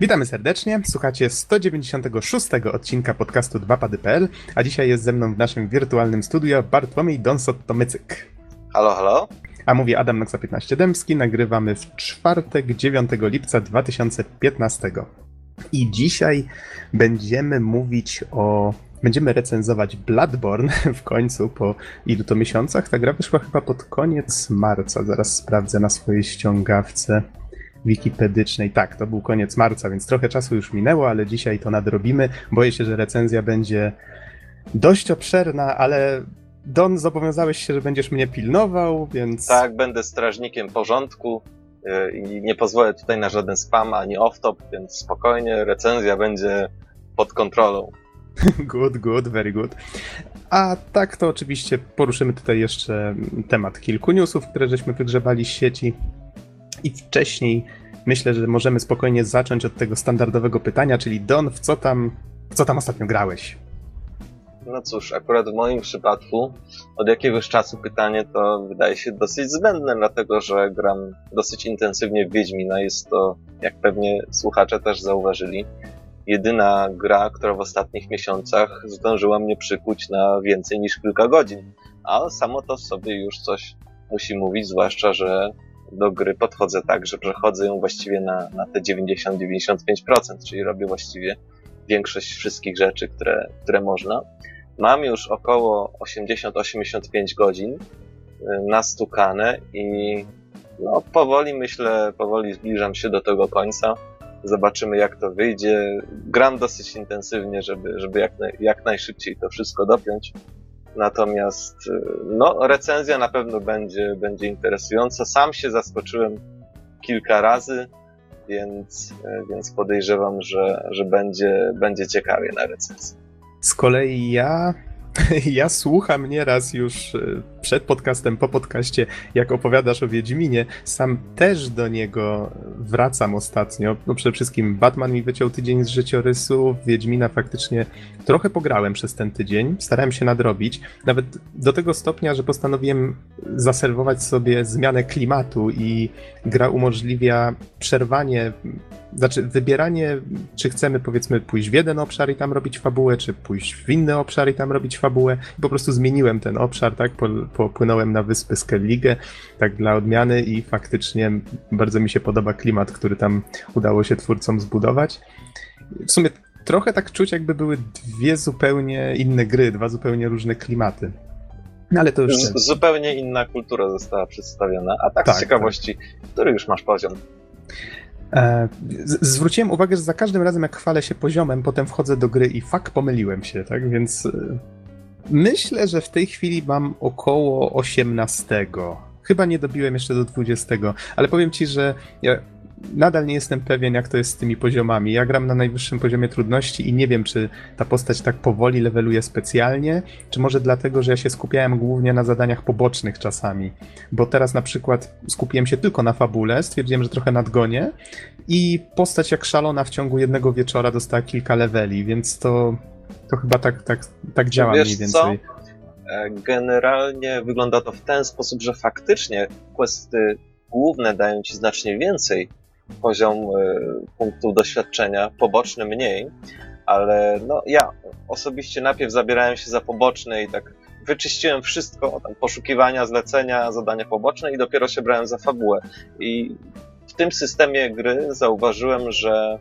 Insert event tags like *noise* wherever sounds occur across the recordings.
Witamy serdecznie. Słuchacie 196 odcinka podcastu 2pady.pl, a dzisiaj jest ze mną w naszym wirtualnym studio Bartłomiej Donsot-Tomycyk. Halo, halo. A mówi Adam Noxa 15 Dębski. Nagrywamy w czwartek 9 lipca 2015. I dzisiaj będziemy mówić o... Będziemy recenzować Bloodborne *laughs* w końcu po ilu to miesiącach. Ta gra wyszła chyba pod koniec marca. Zaraz sprawdzę na swojej ściągawce wikipedycznej. Tak, to był koniec marca, więc trochę czasu już minęło, ale dzisiaj to nadrobimy. Boję się, że recenzja będzie dość obszerna, ale Don, zobowiązałeś się, że będziesz mnie pilnował, więc. Tak, będę strażnikiem porządku yy, i nie pozwolę tutaj na żaden spam ani off-top, więc spokojnie, recenzja będzie pod kontrolą. *laughs* Good, good, very good. A tak to oczywiście poruszymy tutaj jeszcze temat kilku newsów, które żeśmy wygrzebali z sieci. I wcześniej myślę, że możemy spokojnie zacząć od tego standardowego pytania, czyli Don, w co tam, w co tam ostatnio grałeś? No cóż, akurat w moim przypadku od jakiegoś czasu pytanie to wydaje się dosyć zbędne, dlatego że gram dosyć intensywnie w Wiedźmina. Jest to, jak pewnie słuchacze też zauważyli, jedyna gra, która w ostatnich miesiącach zdążyła mnie przykuć na więcej niż kilka godzin. A samo to sobie już coś musi mówić, zwłaszcza, że do gry podchodzę tak, że przechodzę ją właściwie na, na te 90-95%, czyli robię właściwie większość wszystkich rzeczy, które, które można. Mam już około 80-85 godzin y, nastukane i no, powoli myślę, powoli zbliżam się do tego końca. Zobaczymy jak to wyjdzie. Gram dosyć intensywnie, żeby, żeby jak, jak najszybciej to wszystko dopiąć. Natomiast y, no, recenzja na pewno będzie, będzie interesująca. Sam się zaskoczyłem kilka razy, więc, y, więc podejrzewam, że, że będzie, będzie ciekawie na recenzji. Z kolei ja *laughs* Ja słucham nieraz już e, przed podcastem, po podcaście, jak opowiadasz o Wiedźminie. Sam też do niego wracam ostatnio. No przede wszystkim Batman mi wyciął tydzień z życiorysu, Wiedźmina faktycznie trochę pograłem przez ten tydzień. Starałem się nadrobić. Nawet do tego stopnia, że postanowiłem zaserwować sobie zmianę klimatu i gra umożliwia przerwanie znaczy wybieranie, czy chcemy powiedzmy pójść w jeden obszar i tam robić fabułę, czy pójść w inny obszar i tam robić fabułę. Po prostu zmieniłem ten obszar, tak? Popłynąłem na wyspę Skellige, tak dla odmiany i faktycznie bardzo mi się podoba klimat, który tam udało się twórcom zbudować. W sumie trochę tak czuć, jakby były dwie zupełnie inne gry, dwa zupełnie różne klimaty. No ale to już. Z, zupełnie inna kultura została przedstawiona. A tak, tak z ciekawości, tak. który już masz poziom? E, zwróciłem uwagę, że za każdym razem, jak chwalę się poziomem, potem wchodzę do gry i fakt pomyliłem się, tak? Więc e, myślę, że w tej chwili mam około 18. Chyba nie dobiłem jeszcze do 20, ale powiem ci, że ja nadal nie jestem pewien, jak to jest z tymi poziomami. Ja gram na najwyższym poziomie trudności i nie wiem, czy ta postać tak powoli leveluje specjalnie, czy może dlatego, że ja się skupiałem głównie na zadaniach pobocznych czasami. Bo teraz na przykład skupiłem się tylko na fabule, stwierdziłem, że trochę nadgonię i postać jak szalona w ciągu jednego wieczora dostała kilka leveli, więc to, to chyba tak, tak, tak działa Wiesz mniej więcej. Co? E, generalnie wygląda to w ten sposób, że faktycznie questy główne dają ci znacznie więcej poziom e, punktów doświadczenia, poboczny mniej, ale no ja osobiście najpierw zabierałem się za poboczne i tak wyczyściłem wszystko, tam poszukiwania, zlecenia, zadania poboczne i dopiero się brałem za fabułę. I w tym systemie gry zauważyłem, że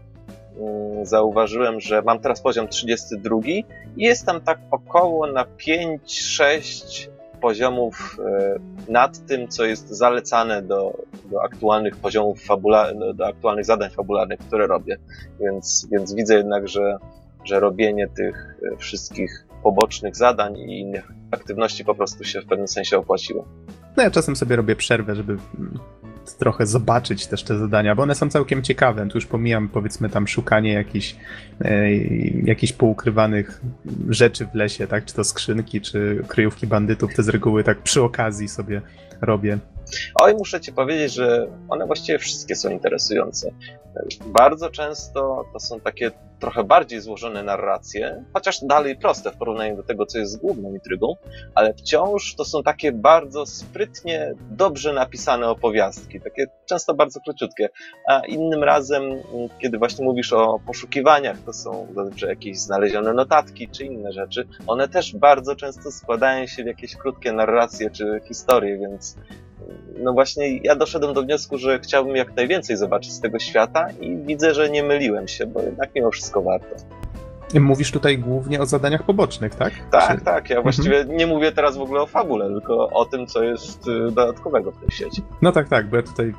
zauważyłem, że mam teraz poziom 32 i jest tam tak około na 5-6 poziomów e, nad tym, co jest zalecane do, do aktualnych poziomów fabularnych, do aktualnych zadań fabularnych, które robię. Więc, więc widzę jednak, że, że robienie tych e, wszystkich pobocznych zadań i innych aktywności po prostu się w pewnym sensie opłaciło. No ja czasem sobie robię przerwę, żeby trochę zobaczyć też te zadania, bo one są całkiem ciekawe. Tu już pomijam powiedzmy tam szukanie jakichś, e, jakichś poukrywanych rzeczy w lesie, tak? Czy to skrzynki, czy kryjówki bandytów, te z reguły tak przy okazji sobie robię. Oj, muszę ci powiedzieć, że one właściwie wszystkie są interesujące. Bardzo często to są takie trochę bardziej złożone narracje, chociaż dalej proste w porównaniu do tego, co jest główną intrygą, ale wciąż to są takie bardzo sprytnie, dobrze napisane opowiastki, takie często bardzo króciutkie. A innym razem, kiedy właśnie mówisz o poszukiwaniach, to są zazwyczaj jakieś znalezione notatki czy inne rzeczy, one też bardzo często składają się w jakieś krótkie narracje czy historie, więc no właśnie ja doszedłem do wniosku, że chciałbym jak najwięcej zobaczyć z tego świata i widzę, że nie myliłem się, bo jednak mimo wszystko warto. Mówisz tutaj głównie o zadaniach pobocznych, tak? Tak, Czy... tak. Ja właściwie mhm. nie mówię teraz w ogóle o fabule, tylko o tym, co jest y, dodatkowego w tej sieci. No tak, tak, bo ja tutaj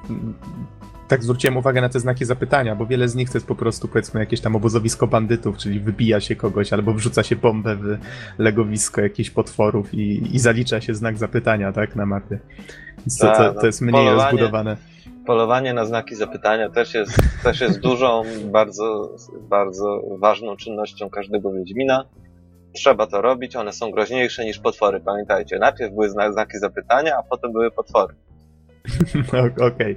tak zwróciłem uwagę na te znaki zapytania, bo wiele z nich to jest po prostu powiedzmy jakieś tam obozowisko bandytów, czyli wybija się kogoś albo wrzuca się bombę w legowisko jakichś potworów i, i zalicza się znak zapytania, tak, na mapie. Więc to, to, to jest mniej polowanie, rozbudowane. Polowanie na znaki zapytania też jest, też jest dużą, bardzo, bardzo ważną czynnością każdego Wiedźmina. Trzeba to robić, one są groźniejsze niż potwory, pamiętajcie. Najpierw były znaki zapytania, a potem były potwory. *laughs* Okej. Okay.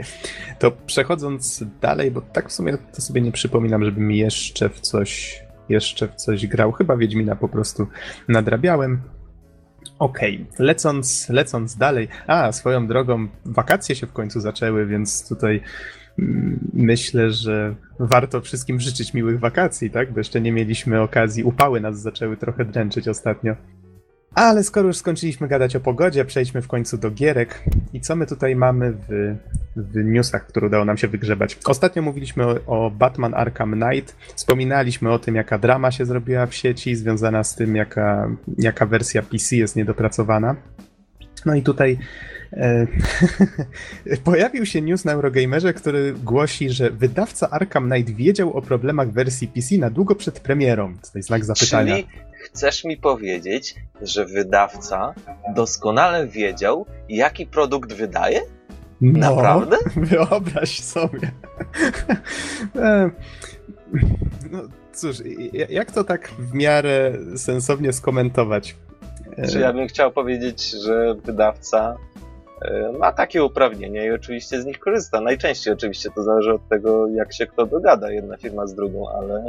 To przechodząc dalej, bo tak w sumie to sobie nie przypominam, żebym jeszcze w coś jeszcze w coś grał. Chyba Wiedźmina po prostu nadrabiałem. Okej, okay. lecąc, lecąc dalej. A, swoją drogą, wakacje się w końcu zaczęły, więc tutaj mm, myślę, że warto wszystkim życzyć miłych wakacji, tak? Bo jeszcze nie mieliśmy okazji. Upały nas zaczęły trochę dręczyć ostatnio. Ale skoro już skończyliśmy gadać o pogodzie, przejdźmy w końcu do gierek. I co my tutaj mamy w, w newsach, które udało nam się wygrzebać? Ostatnio mówiliśmy o, o, Batman Arkham Knight. Wspominaliśmy o tym, jaka drama się zrobiła w sieci, związana z tym, jaka, jaka wersja PC jest niedopracowana. No i tutaj e, *laughs* pojawił się news na Eurogamerze, który głosi, że wydawca Arkham Knight wiedział o problemach wersji PC na długo przed premierą. Jest znak zapytania. Czyli chcesz mi powiedzieć, że wydawca doskonale wiedział, jaki produkt wydaje? No, Naprawdę? *laughs* Wyobraź sobie. *laughs* E, no cóż, jak to tak w miarę sensownie skomentować? Czy ja bym chciał powiedzieć, że wydawca e, ma takie uprawnienia i oczywiście z nich korzysta. Najczęściej oczywiście to zależy od tego, jak się kto dogada, jedna firma z drugą, ale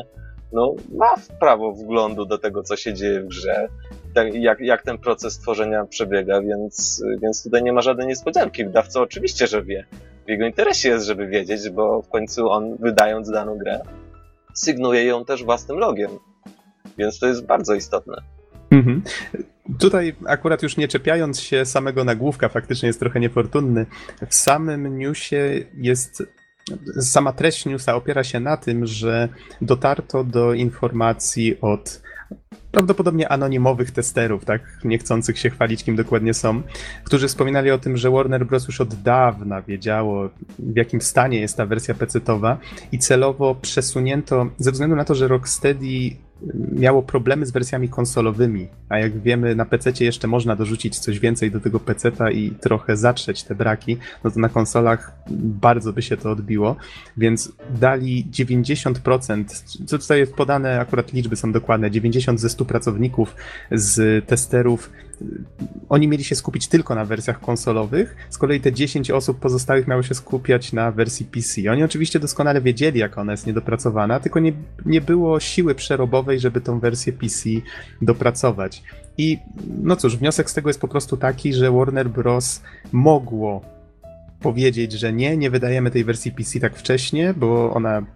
no, ma prawo wglądu do tego, co się dzieje w grze, tak, jak, jak ten proces tworzenia przebiega, więc, więc tutaj nie ma żadnej niespodzianki. Wydawca oczywiście, że wie. W jego interesie jest, żeby wiedzieć, bo w końcu on, wydając daną grę, sygnuje ją też własnym logiem. Więc to jest bardzo istotne. Mhm. Tutaj akurat już nie czepiając się samego nagłówka, faktycznie jest trochę niefortunny. W samym newsie jest sama treść newsa opiera się na tym, że dotarto do informacji od prawdopodobnie anonimowych testerów, tak, nie chcących się chwalić, kim dokładnie są, którzy wspominali o tym, że Warner Bros. już od dawna wiedziało, w jakim stanie jest ta wersja PC-towa i celowo przesunięto, ze względu na to, że Rocksteady miało problemy z wersjami konsolowymi, a jak wiemy na PC jeszcze można dorzucić coś więcej do tego PC-ta i trochę zatrzeć te braki, no to na konsolach bardzo by się to odbiło, więc dali 90%, co tutaj jest podane, akurat liczby są dokładne, 90 ze 100 pracowników z testerów oni mieli się skupić tylko na wersjach konsolowych, z kolei te 10 osób pozostałych miało się skupiać na wersji PC. Oni oczywiście doskonale wiedzieli, jak ona jest niedopracowana, tylko nie, nie było siły przerobowej, żeby tą wersję PC dopracować. I no cóż, wniosek z tego jest po prostu taki, że Warner Bros. mogło powiedzieć, że nie, nie wydajemy tej wersji PC tak wcześnie, bo ona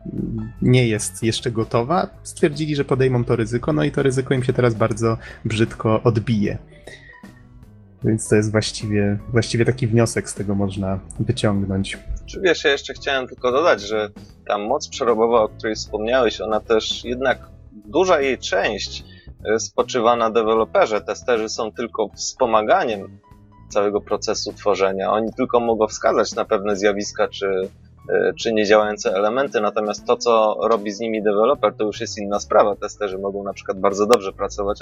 nie jest jeszcze gotowa. Stwierdzili, że podejmą to ryzyko, no i to ryzyko im się teraz bardzo brzydko odbije. Więc to jest właściwie, właściwie taki wniosek z tego można wyciągnąć. Czy wiesz, ja jeszcze chciałem tylko dodać, że ta moc przerobowa, o której wspomniałeś, ona też jednak duża jej część e, spoczywa na deweloperze. Testerzy są tylko wspomaganiem całego procesu tworzenia. Oni tylko mogą wskazać na pewne zjawiska czy, e, czy niedziałające elementy, natomiast to, co robi z nimi deweloper, to już jest inna sprawa. Testerzy mogą na przykład bardzo dobrze pracować,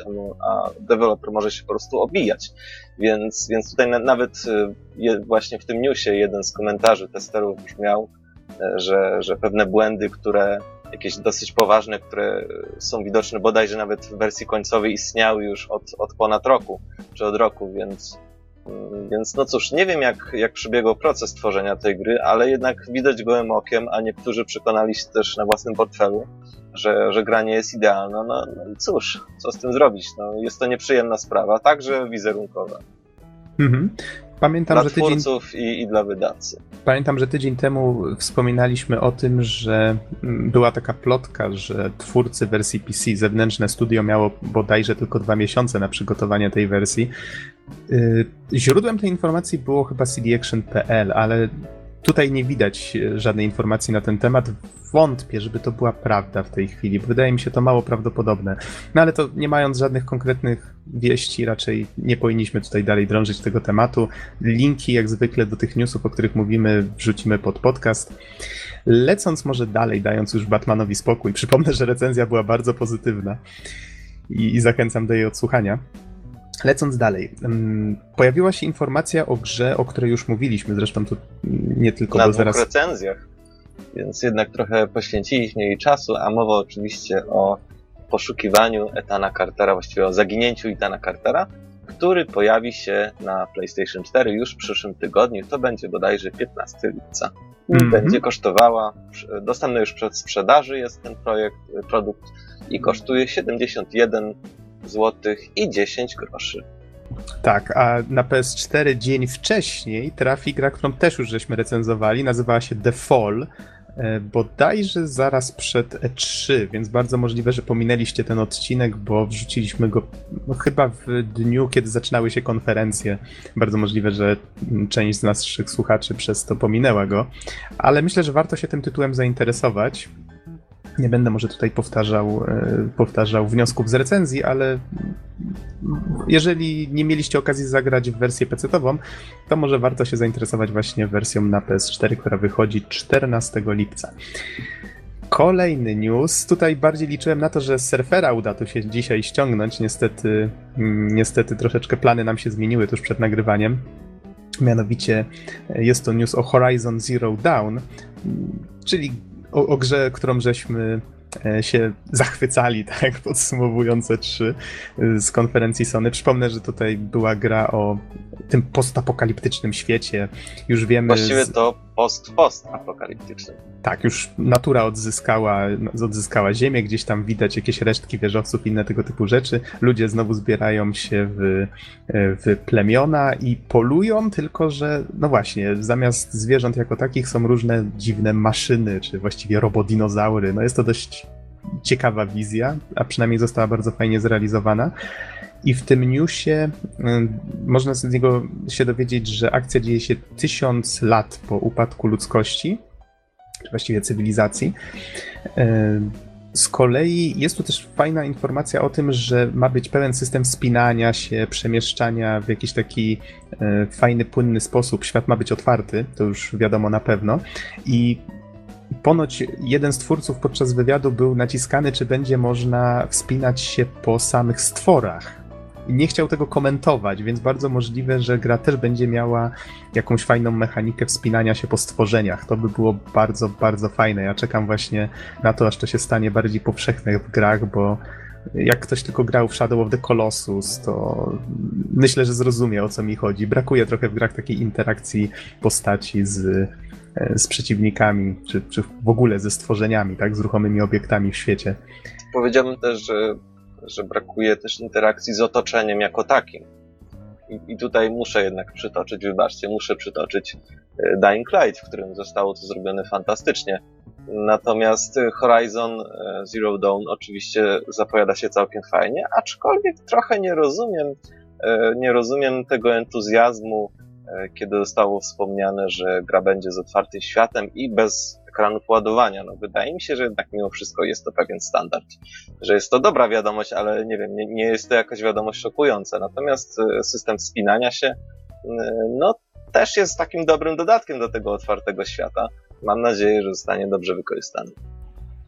a deweloper może się po prostu obijać. Więc, więc tutaj nawet e, właśnie w tym newsie jeden z komentarzy testerów brzmiał, e, że, że pewne błędy, które jakieś dosyć poważne, które są widoczne bodajże nawet w wersji końcowej istniały już od, od ponad roku, czy od roku, więc Więc no cóż, nie wiem jak, jak przebiegał proces tworzenia tej gry, ale jednak widać gołym okiem, a niektórzy przekonali się też na własnym portfelu, że, że gra nie jest idealna. No, no cóż, co z tym zrobić? No, jest to nieprzyjemna sprawa, także wizerunkowa. Mhm. Pamiętam, Dla że tydzień, twórców i, i dla wydawcy. pamiętam, że tydzień temu wspominaliśmy o tym, że mm, była taka plotka, że twórcy wersji PC, zewnętrzne studio miało bodajże tylko dwa miesiące na przygotowanie tej wersji. Y, Źródłem tej informacji było chyba cdaction.pl, ale tutaj nie widać e, żadnej informacji na ten temat. Wątpię, żeby to była prawda w tej chwili, bo wydaje mi się to mało prawdopodobne. No ale to nie mając żadnych konkretnych wieści, raczej nie powinniśmy tutaj dalej drążyć tego tematu. Linki, jak zwykle, do tych newsów, o których mówimy, wrzucimy pod podcast. Lecąc może dalej, dając już Batmanowi spokój, przypomnę, że recenzja była bardzo pozytywna i, i zachęcam do jej odsłuchania. Lecąc dalej, pojawiła się informacja o grze, o której już mówiliśmy, zresztą tu nie tylko, Na bo zaraz... recenzjach. Więc jednak trochę poświęciliśmy jej czasu, a mowa oczywiście o poszukiwaniu Etana Cartera, właściwie o zaginięciu Etana Cartera, który pojawi się na PlayStation 4 już w przyszłym tygodniu. To będzie bodajże 15 lipca. I Mhm. Będzie kosztowała, dostępny już przed sprzedaży jest ten projekt, produkt i kosztuje 71 zł i 10 groszy. Tak, a na PS4 dzień wcześniej trafi gra, którą też już żeśmy recenzowali, nazywała się The Fall, e, bodajże zaraz przed E3, więc bardzo możliwe, że pominęliście ten odcinek, bo wrzuciliśmy go no, chyba w dniu, kiedy zaczynały się konferencje. Bardzo możliwe, że część z naszych słuchaczy przez to pominęła go, ale myślę, że warto się tym tytułem zainteresować. Nie będę może tutaj powtarzał, e, powtarzał wniosków z recenzji, ale jeżeli nie mieliście okazji zagrać w wersję PC-ową, to może warto się zainteresować właśnie wersją na PS4, która wychodzi 14 lipca. Kolejny news. Tutaj bardziej liczyłem na to, że surfera uda to się dzisiaj ściągnąć. Niestety, mm, niestety troszeczkę plany nam się zmieniły tuż przed nagrywaniem. Mianowicie jest to news o Horizon Zero Dawn, czyli o, o grze, którą żeśmy się zachwycali, *laughs* tak, podsumowując E3 y, z konferencji Sony. Przypomnę, że tutaj była gra o tym postapokaliptycznym świecie. Już wiemy. Właściwie z- to post-post apokaliptyczny. tak, już natura odzyskała, odzyskała ziemię, gdzieś tam widać jakieś resztki wieżowców, inne tego typu rzeczy. Ludzie znowu zbierają się w, w plemiona i polują, tylko że, no właśnie, zamiast zwierząt jako takich są różne dziwne maszyny, czy właściwie robodinozaury. No jest to dość ciekawa wizja, a przynajmniej została bardzo fajnie zrealizowana. I w tym newsie y, można z niego się dowiedzieć, że akcja dzieje się tysiąc lat po upadku ludzkości, czy właściwie cywilizacji. E, Z kolei jest tu też fajna informacja o tym, że ma być pełen system wspinania się, przemieszczania w jakiś taki e, fajny, płynny sposób. Świat ma być otwarty, to już wiadomo na pewno. I ponoć jeden z twórców podczas wywiadu był naciskany, czy będzie można wspinać się po samych stworach. Nie chciał tego komentować, więc bardzo możliwe, że gra też będzie miała jakąś fajną mechanikę wspinania się po stworzeniach. To by było bardzo, bardzo fajne. Ja czekam właśnie na to, aż to się stanie bardziej powszechne w grach, bo jak ktoś tylko grał w Shadow of the Colossus, to myślę, że zrozumie o co mi chodzi. Brakuje trochę w grach takiej interakcji postaci z, z przeciwnikami, czy, czy w ogóle ze stworzeniami, tak, z ruchomymi obiektami w świecie. Powiedziałbym też, że, że brakuje też interakcji z otoczeniem jako takim. I, I tutaj muszę jednak przytoczyć, wybaczcie, muszę przytoczyć e, Dying Light, w którym zostało to zrobione fantastycznie. Natomiast e, Horizon e, Zero Dawn oczywiście zapowiada się całkiem fajnie, aczkolwiek trochę nie rozumiem, e, nie rozumiem tego entuzjazmu, e, kiedy zostało wspomniane, że gra będzie z otwartym światem i bez ekranu ładowania. No, wydaje mi się, że jednak mimo wszystko jest to pewien standard. Że jest to dobra wiadomość, ale nie wiem, nie, nie jest to jakaś wiadomość szokująca. Natomiast e, system wspinania się, e, no też jest takim dobrym dodatkiem do tego otwartego świata. Mam nadzieję, że zostanie dobrze wykorzystany.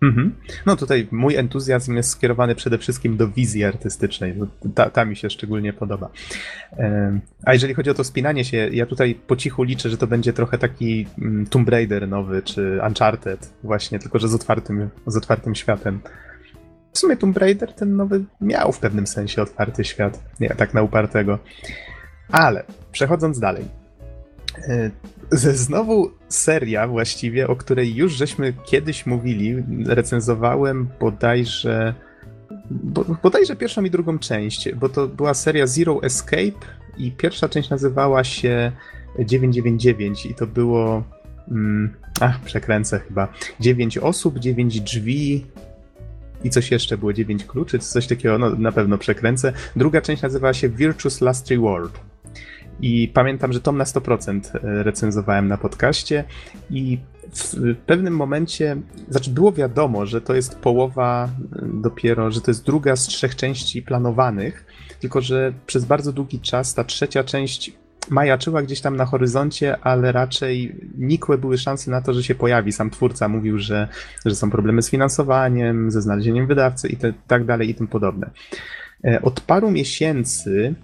Mhm. No tutaj mój entuzjazm jest skierowany przede wszystkim do wizji artystycznej. Ta, ta mi się szczególnie podoba. A jeżeli chodzi o to spinanie się, ja tutaj po cichu liczę, że to będzie trochę taki mm, Tomb Raider nowy, czy Uncharted właśnie, tylko że z otwartym, z otwartym światem. W sumie Tomb Raider ten nowy miał w pewnym sensie otwarty świat, nie tak na upartego. Ale przechodząc dalej. E, znowu seria właściwie, o której już żeśmy kiedyś mówili, recenzowałem bodajże bodajże pierwszą i drugą część, bo to była seria Zero Escape i pierwsza część nazywała się 999 i to było mm, ach, przekręcę chyba 9 osób, 9 drzwi i coś jeszcze było, 9 kluczy, coś takiego, no na pewno przekręcę. Druga część nazywała się Virtuous Last Reward. I pamiętam, że tom na 100% e, recenzowałem na podcaście i w pewnym momencie, znaczy było wiadomo, że to jest połowa e, dopiero, że to jest druga z trzech części planowanych, tylko że przez bardzo długi czas ta trzecia część majaczyła gdzieś tam na horyzoncie, ale raczej nikłe były szanse na to, że się pojawi. Sam twórca mówił, że, że są problemy z finansowaniem, ze znalezieniem wydawcy i te, tak dalej i tym podobne. E, od paru miesięcy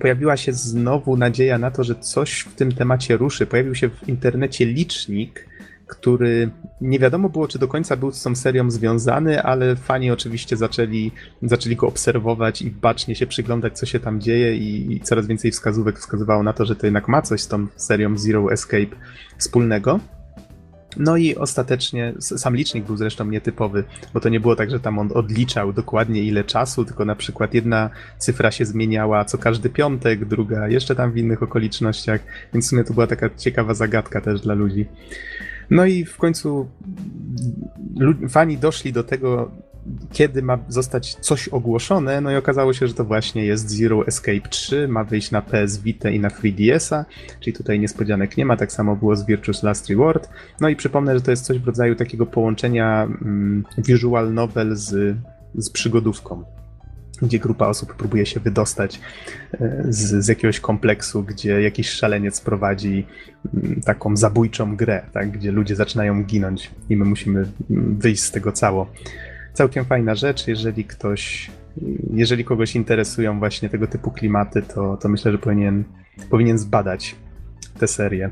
pojawiła się znowu nadzieja na to, że coś w tym temacie ruszy. Pojawił się w internecie licznik, który nie wiadomo było, czy do końca był z tą serią związany, ale fani oczywiście zaczęli, zaczęli go obserwować i bacznie się przyglądać, co się tam dzieje i, i coraz więcej wskazówek wskazywało na to, że to jednak ma coś z tą serią Zero Escape wspólnego. No i ostatecznie sam licznik był zresztą nietypowy, bo to nie było tak, że tam on odliczał dokładnie ile czasu, tylko na przykład jedna cyfra się zmieniała co każdy piątek, druga jeszcze tam w innych okolicznościach, więc w sumie to była taka ciekawa zagadka też dla ludzi. No i w końcu fani doszli do tego, kiedy ma zostać coś ogłoszone, no i okazało się, że to właśnie jest Zero Escape 3, ma wyjść na PS Vita i na 3DS-a, czyli tutaj niespodzianek nie ma, tak samo było z Virtuous Last Reward. No i przypomnę, że to jest coś w rodzaju takiego połączenia mm, visual novel z, z przygodówką gdzie grupa osób próbuje się wydostać e, z, z, jakiegoś kompleksu, gdzie jakiś szaleniec prowadzi mm, taką zabójczą grę, tak, gdzie ludzie zaczynają ginąć i my musimy mm, wyjść z tego cało całkiem fajna rzecz. Jeżeli ktoś, jeżeli kogoś interesują właśnie tego typu klimaty, to, to myślę, że powinien, powinien zbadać tę serię.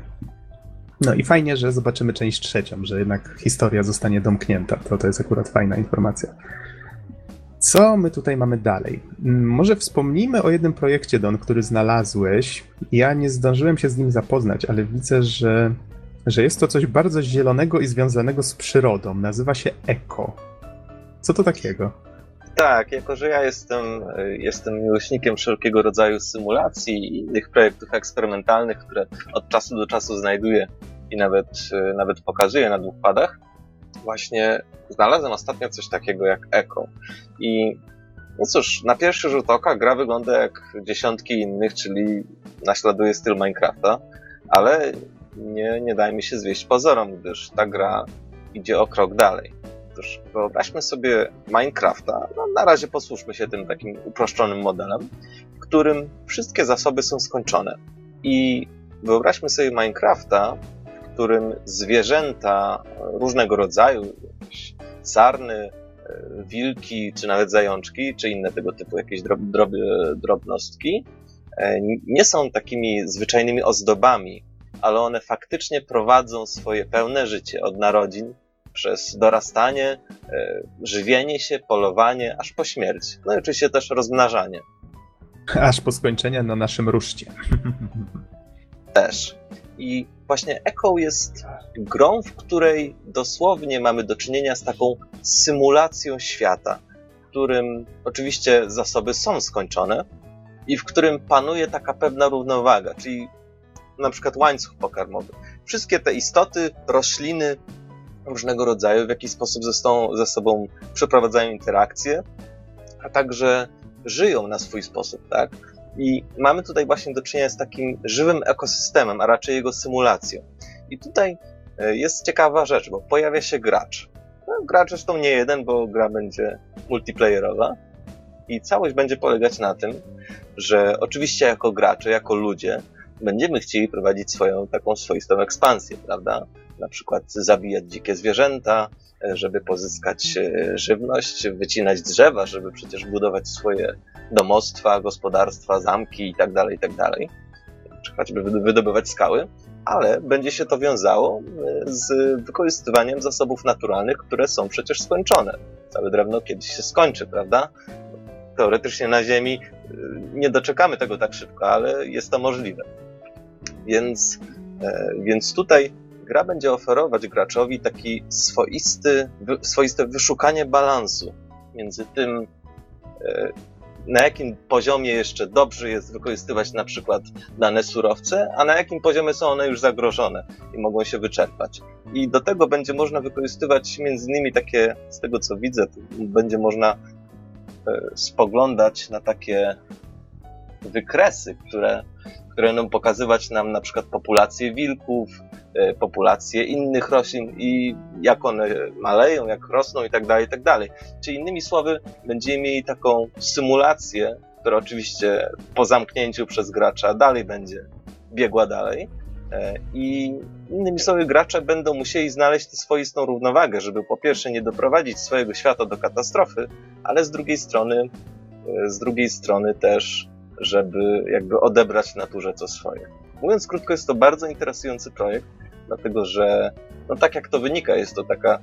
No i fajnie, że zobaczymy część trzecią, że jednak historia zostanie domknięta. To, to jest akurat fajna informacja. Co my tutaj mamy dalej? Może wspomnijmy o jednym projekcie, Don, który znalazłeś. Ja nie zdążyłem się z nim zapoznać, ale widzę, że, że jest to coś bardzo zielonego i związanego z przyrodą. Nazywa się Eko. Co to takiego? Tak, jako że ja jestem, jestem miłośnikiem wszelkiego rodzaju symulacji i innych projektów eksperymentalnych, które od czasu do czasu znajduję i nawet, nawet pokazuję na dwóch padach, właśnie znalazłem ostatnio coś takiego jak Echo. I no cóż, na pierwszy rzut oka gra wygląda jak dziesiątki innych, czyli naśladuje styl Minecrafta, ale nie, nie dajmy się zwieść pozorom, gdyż ta gra idzie o krok dalej. Otóż wyobraźmy sobie Minecrafta, no, na razie posłuszmy się tym takim uproszczonym modelem, w którym wszystkie zasoby są skończone. I wyobraźmy sobie Minecrafta, w którym zwierzęta różnego rodzaju, sarny, e, wilki, czy nawet zajączki, czy inne tego typu jakieś drob, drob, drobnostki, e, nie są takimi zwyczajnymi ozdobami, ale one faktycznie prowadzą swoje pełne życie od narodzin przez dorastanie, e, żywienie się, polowanie, aż po śmierć. No i oczywiście też rozmnażanie. Aż po skończenie na naszym ruszcie. Też. I właśnie Echo jest grą, w której dosłownie mamy do czynienia z taką symulacją świata, w którym oczywiście zasoby są skończone i w którym panuje taka pewna równowaga, czyli na przykład łańcuch pokarmowy. Wszystkie te istoty, rośliny, różnego rodzaju, w jaki sposób ze, sobą, ze sobą przeprowadzają interakcje, a także żyją na swój sposób, tak? I mamy tutaj właśnie do czynienia z takim żywym ekosystemem, a raczej jego symulacją. I tutaj e, jest ciekawa rzecz, bo pojawia się gracz. No, gracz zresztą nie jeden, bo gra będzie multiplayerowa. I całość będzie polegać na tym, że oczywiście jako gracze, jako ludzie, będziemy chcieli prowadzić swoją taką swoistą ekspansję, prawda? Na przykład zabijać dzikie zwierzęta, e, żeby pozyskać e, żywność, wycinać drzewa, żeby przecież budować swoje domostwa, gospodarstwa, zamki itd., tak itd., tak czy choćby wydobywać skały, ale będzie się to wiązało e, z wykorzystywaniem zasobów naturalnych, które są przecież skończone. Całe drewno kiedyś się skończy, prawda? Teoretycznie na Ziemi nie doczekamy tego tak szybko, ale jest to możliwe. Więc, więc tutaj gra będzie oferować graczowi taki swoisty, swoiste wyszukanie balansu między tym, na jakim poziomie jeszcze dobrze jest wykorzystywać na przykład dane surowce, a na jakim poziomie są one już zagrożone i mogą się wyczerpać. I do tego będzie można wykorzystywać między innymi takie, z tego co widzę, będzie można e, spoglądać na takie wykresy, które, które będą pokazywać nam na przykład populację wilków, E, populację innych roślin i jak one maleją, jak rosną i tak dalej, i tak dalej. Czyli innymi słowy, będziemy mieli taką symulację, która oczywiście po zamknięciu przez gracza dalej będzie biegła dalej. E, I innymi słowy, gracze będą musieli znaleźć tę swoistą równowagę, żeby po pierwsze nie doprowadzić swojego świata do katastrofy, ale z drugiej strony, e, z drugiej strony też, żeby jakby odebrać naturze co swoje. Mówiąc krótko, jest to bardzo interesujący projekt dlatego że, no tak jak to wynika, jest to taka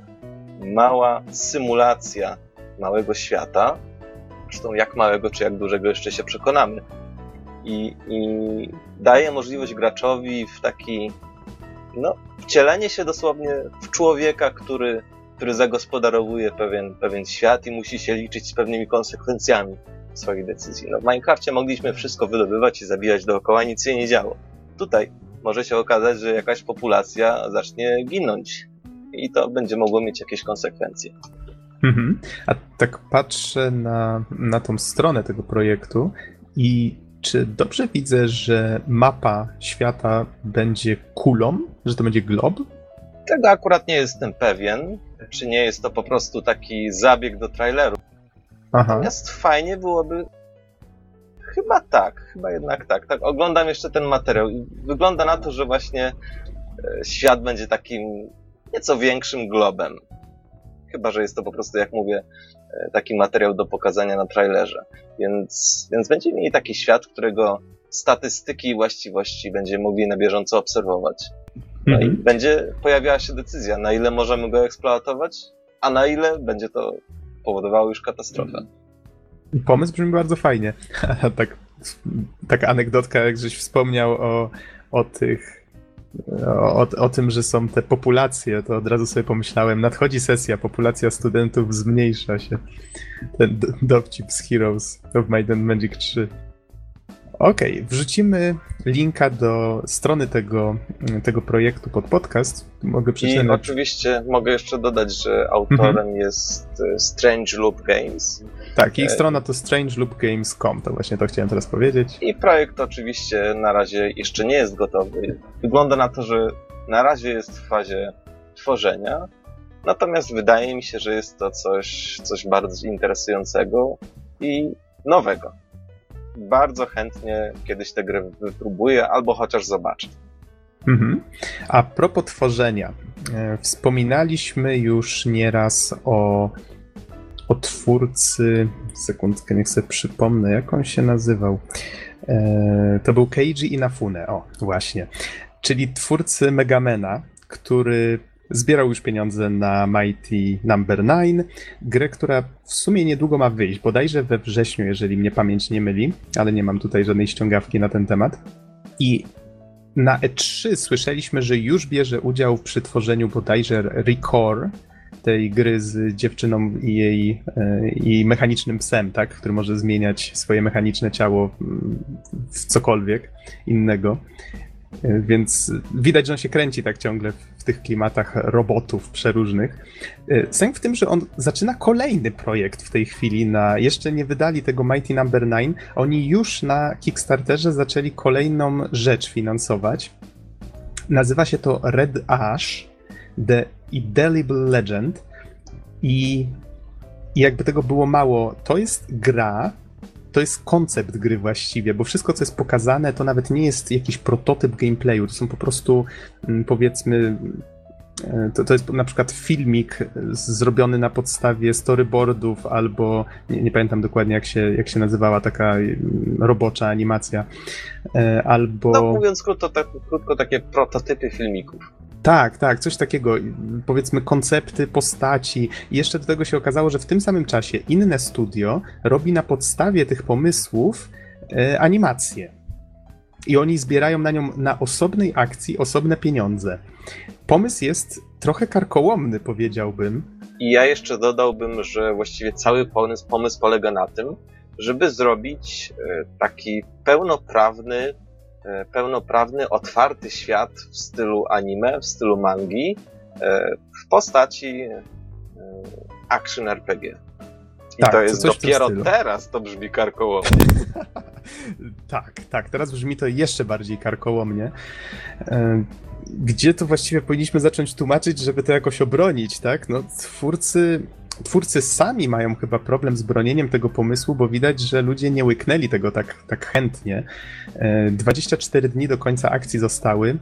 mała symulacja małego świata, zresztą jak małego czy jak dużego jeszcze się przekonamy. I, i daje możliwość graczowi w taki, no, wcielenie się dosłownie w człowieka, który, który zagospodarowuje pewien, pewien świat i musi się liczyć z pewnymi konsekwencjami swoich decyzji. No, w Minecrafcie mogliśmy wszystko wydobywać i zabijać dookoła, nic się nie działo. Tutaj może się okazać, że jakaś populacja zacznie ginąć i to będzie mogło mieć jakieś konsekwencje. Mhm. A tak patrzę na, na tą stronę tego projektu i czy dobrze widzę, że mapa świata będzie kulą, że to będzie glob? Tego akurat nie jestem pewien. Czy nie jest to po prostu taki zabieg do traileru? Aha. Natomiast fajnie byłoby Chyba tak, chyba jednak tak. tak. Oglądam jeszcze ten materiał i wygląda na to, że właśnie e, świat będzie takim nieco większym globem. Chyba, że jest to po prostu, jak mówię, e, taki materiał do pokazania na trailerze. Więc, więc będziemy mieli taki świat, którego statystyki i właściwości będziemy mogli na bieżąco obserwować. No i mhm. będzie pojawiała się decyzja, na ile możemy go eksploatować, a na ile będzie to powodowało już katastrofę. Pomysł brzmi bardzo fajnie. *laughs* tak, taka anegdotka, jak żeś wspomniał o, o tych o, o, tym, że są te populacje, to od razu sobie pomyślałem, nadchodzi sesja, populacja studentów zmniejsza się. Ten dowcip z Heroes of and Magic 3. Okej, okay, wrzucimy linka do strony tego, tego projektu pod podcast. Mogę przeczytać. I oczywiście mogę jeszcze dodać, że autorem mhm. jest e, Strange Loop Games. Tak, ich e, strona to strangeloopgames.com, to właśnie to chciałem teraz powiedzieć. I projekt oczywiście na razie jeszcze nie jest gotowy. Wygląda na to, że na razie jest w fazie tworzenia, natomiast wydaje mi się, że jest to coś, coś bardzo interesującego i nowego bardzo chętnie kiedyś tę grę wypróbuję albo chociaż zobaczę. Mhm. A propos tworzenia. E, wspominaliśmy już nieraz o, o twórcy. Sekundkę, niech sobie przypomnę, jak on się nazywał. E, to był Keiji Inafune, o, właśnie. Czyli twórcy Megamena, który Zbierał już pieniądze na Mighty Number no. 9, grę, która w sumie niedługo ma wyjść, bodajże we wrześniu, jeżeli mnie pamięć nie myli, ale nie mam tutaj żadnej ściągawki na ten temat. I na E3 słyszeliśmy, że już bierze udział przy tworzeniu bodajże Recore, tej gry z dziewczyną i jej e, i mechanicznym psem, tak, który może zmieniać swoje mechaniczne ciało w cokolwiek innego. Więc widać, że on się kręci tak ciągle w tych klimatach robotów przeróżnych. E, sęk w tym, że on zaczyna kolejny projekt w tej chwili. Na, jeszcze nie wydali tego Mighty Number no. 9. Oni już na Kickstarterze zaczęli kolejną rzecz finansować. Nazywa się to Red Ash The Indelible Legend. I, I jakby tego było mało, to jest gra, to jest koncept gry właściwie, bo wszystko, co jest pokazane, to nawet nie jest jakiś prototyp gameplayu, to są po prostu, mm, powiedzmy, e, to, to jest na przykład filmik zrobiony na podstawie storyboardów albo, nie, nie, pamiętam dokładnie jak się, jak się nazywała taka mm, robocza animacja, e, albo... No mówiąc krótko, tak, krótko takie prototypy filmików. Tak, tak, coś takiego, powiedzmy koncepty, postaci. I jeszcze do tego się okazało, że w tym samym czasie inne studio robi na podstawie tych pomysłów e, animację. I oni zbierają na nią na osobnej akcji osobne pieniądze. Pomysł jest trochę karkołomny, powiedziałbym. I ja jeszcze dodałbym, że właściwie cały pomysł, pomysł polega na tym, żeby zrobić e, taki pełnoprawny pełnoprawny, otwarty świat w stylu anime, w stylu mangi, e, w postaci e, action RPG. I tak, to jest dopiero teraz to brzmi karkołomnie. *laughs* tak, tak, teraz brzmi to jeszcze bardziej karkołomnie. Gdzie to właściwie powinniśmy zacząć tłumaczyć, żeby to jakoś obronić, tak? No, twórcy twórcy sami mają chyba problem z bronieniem tego pomysłu, bo widać, że ludzie nie łyknęli tego tak, tak chętnie. 24 e, dni do końca akcji zostały.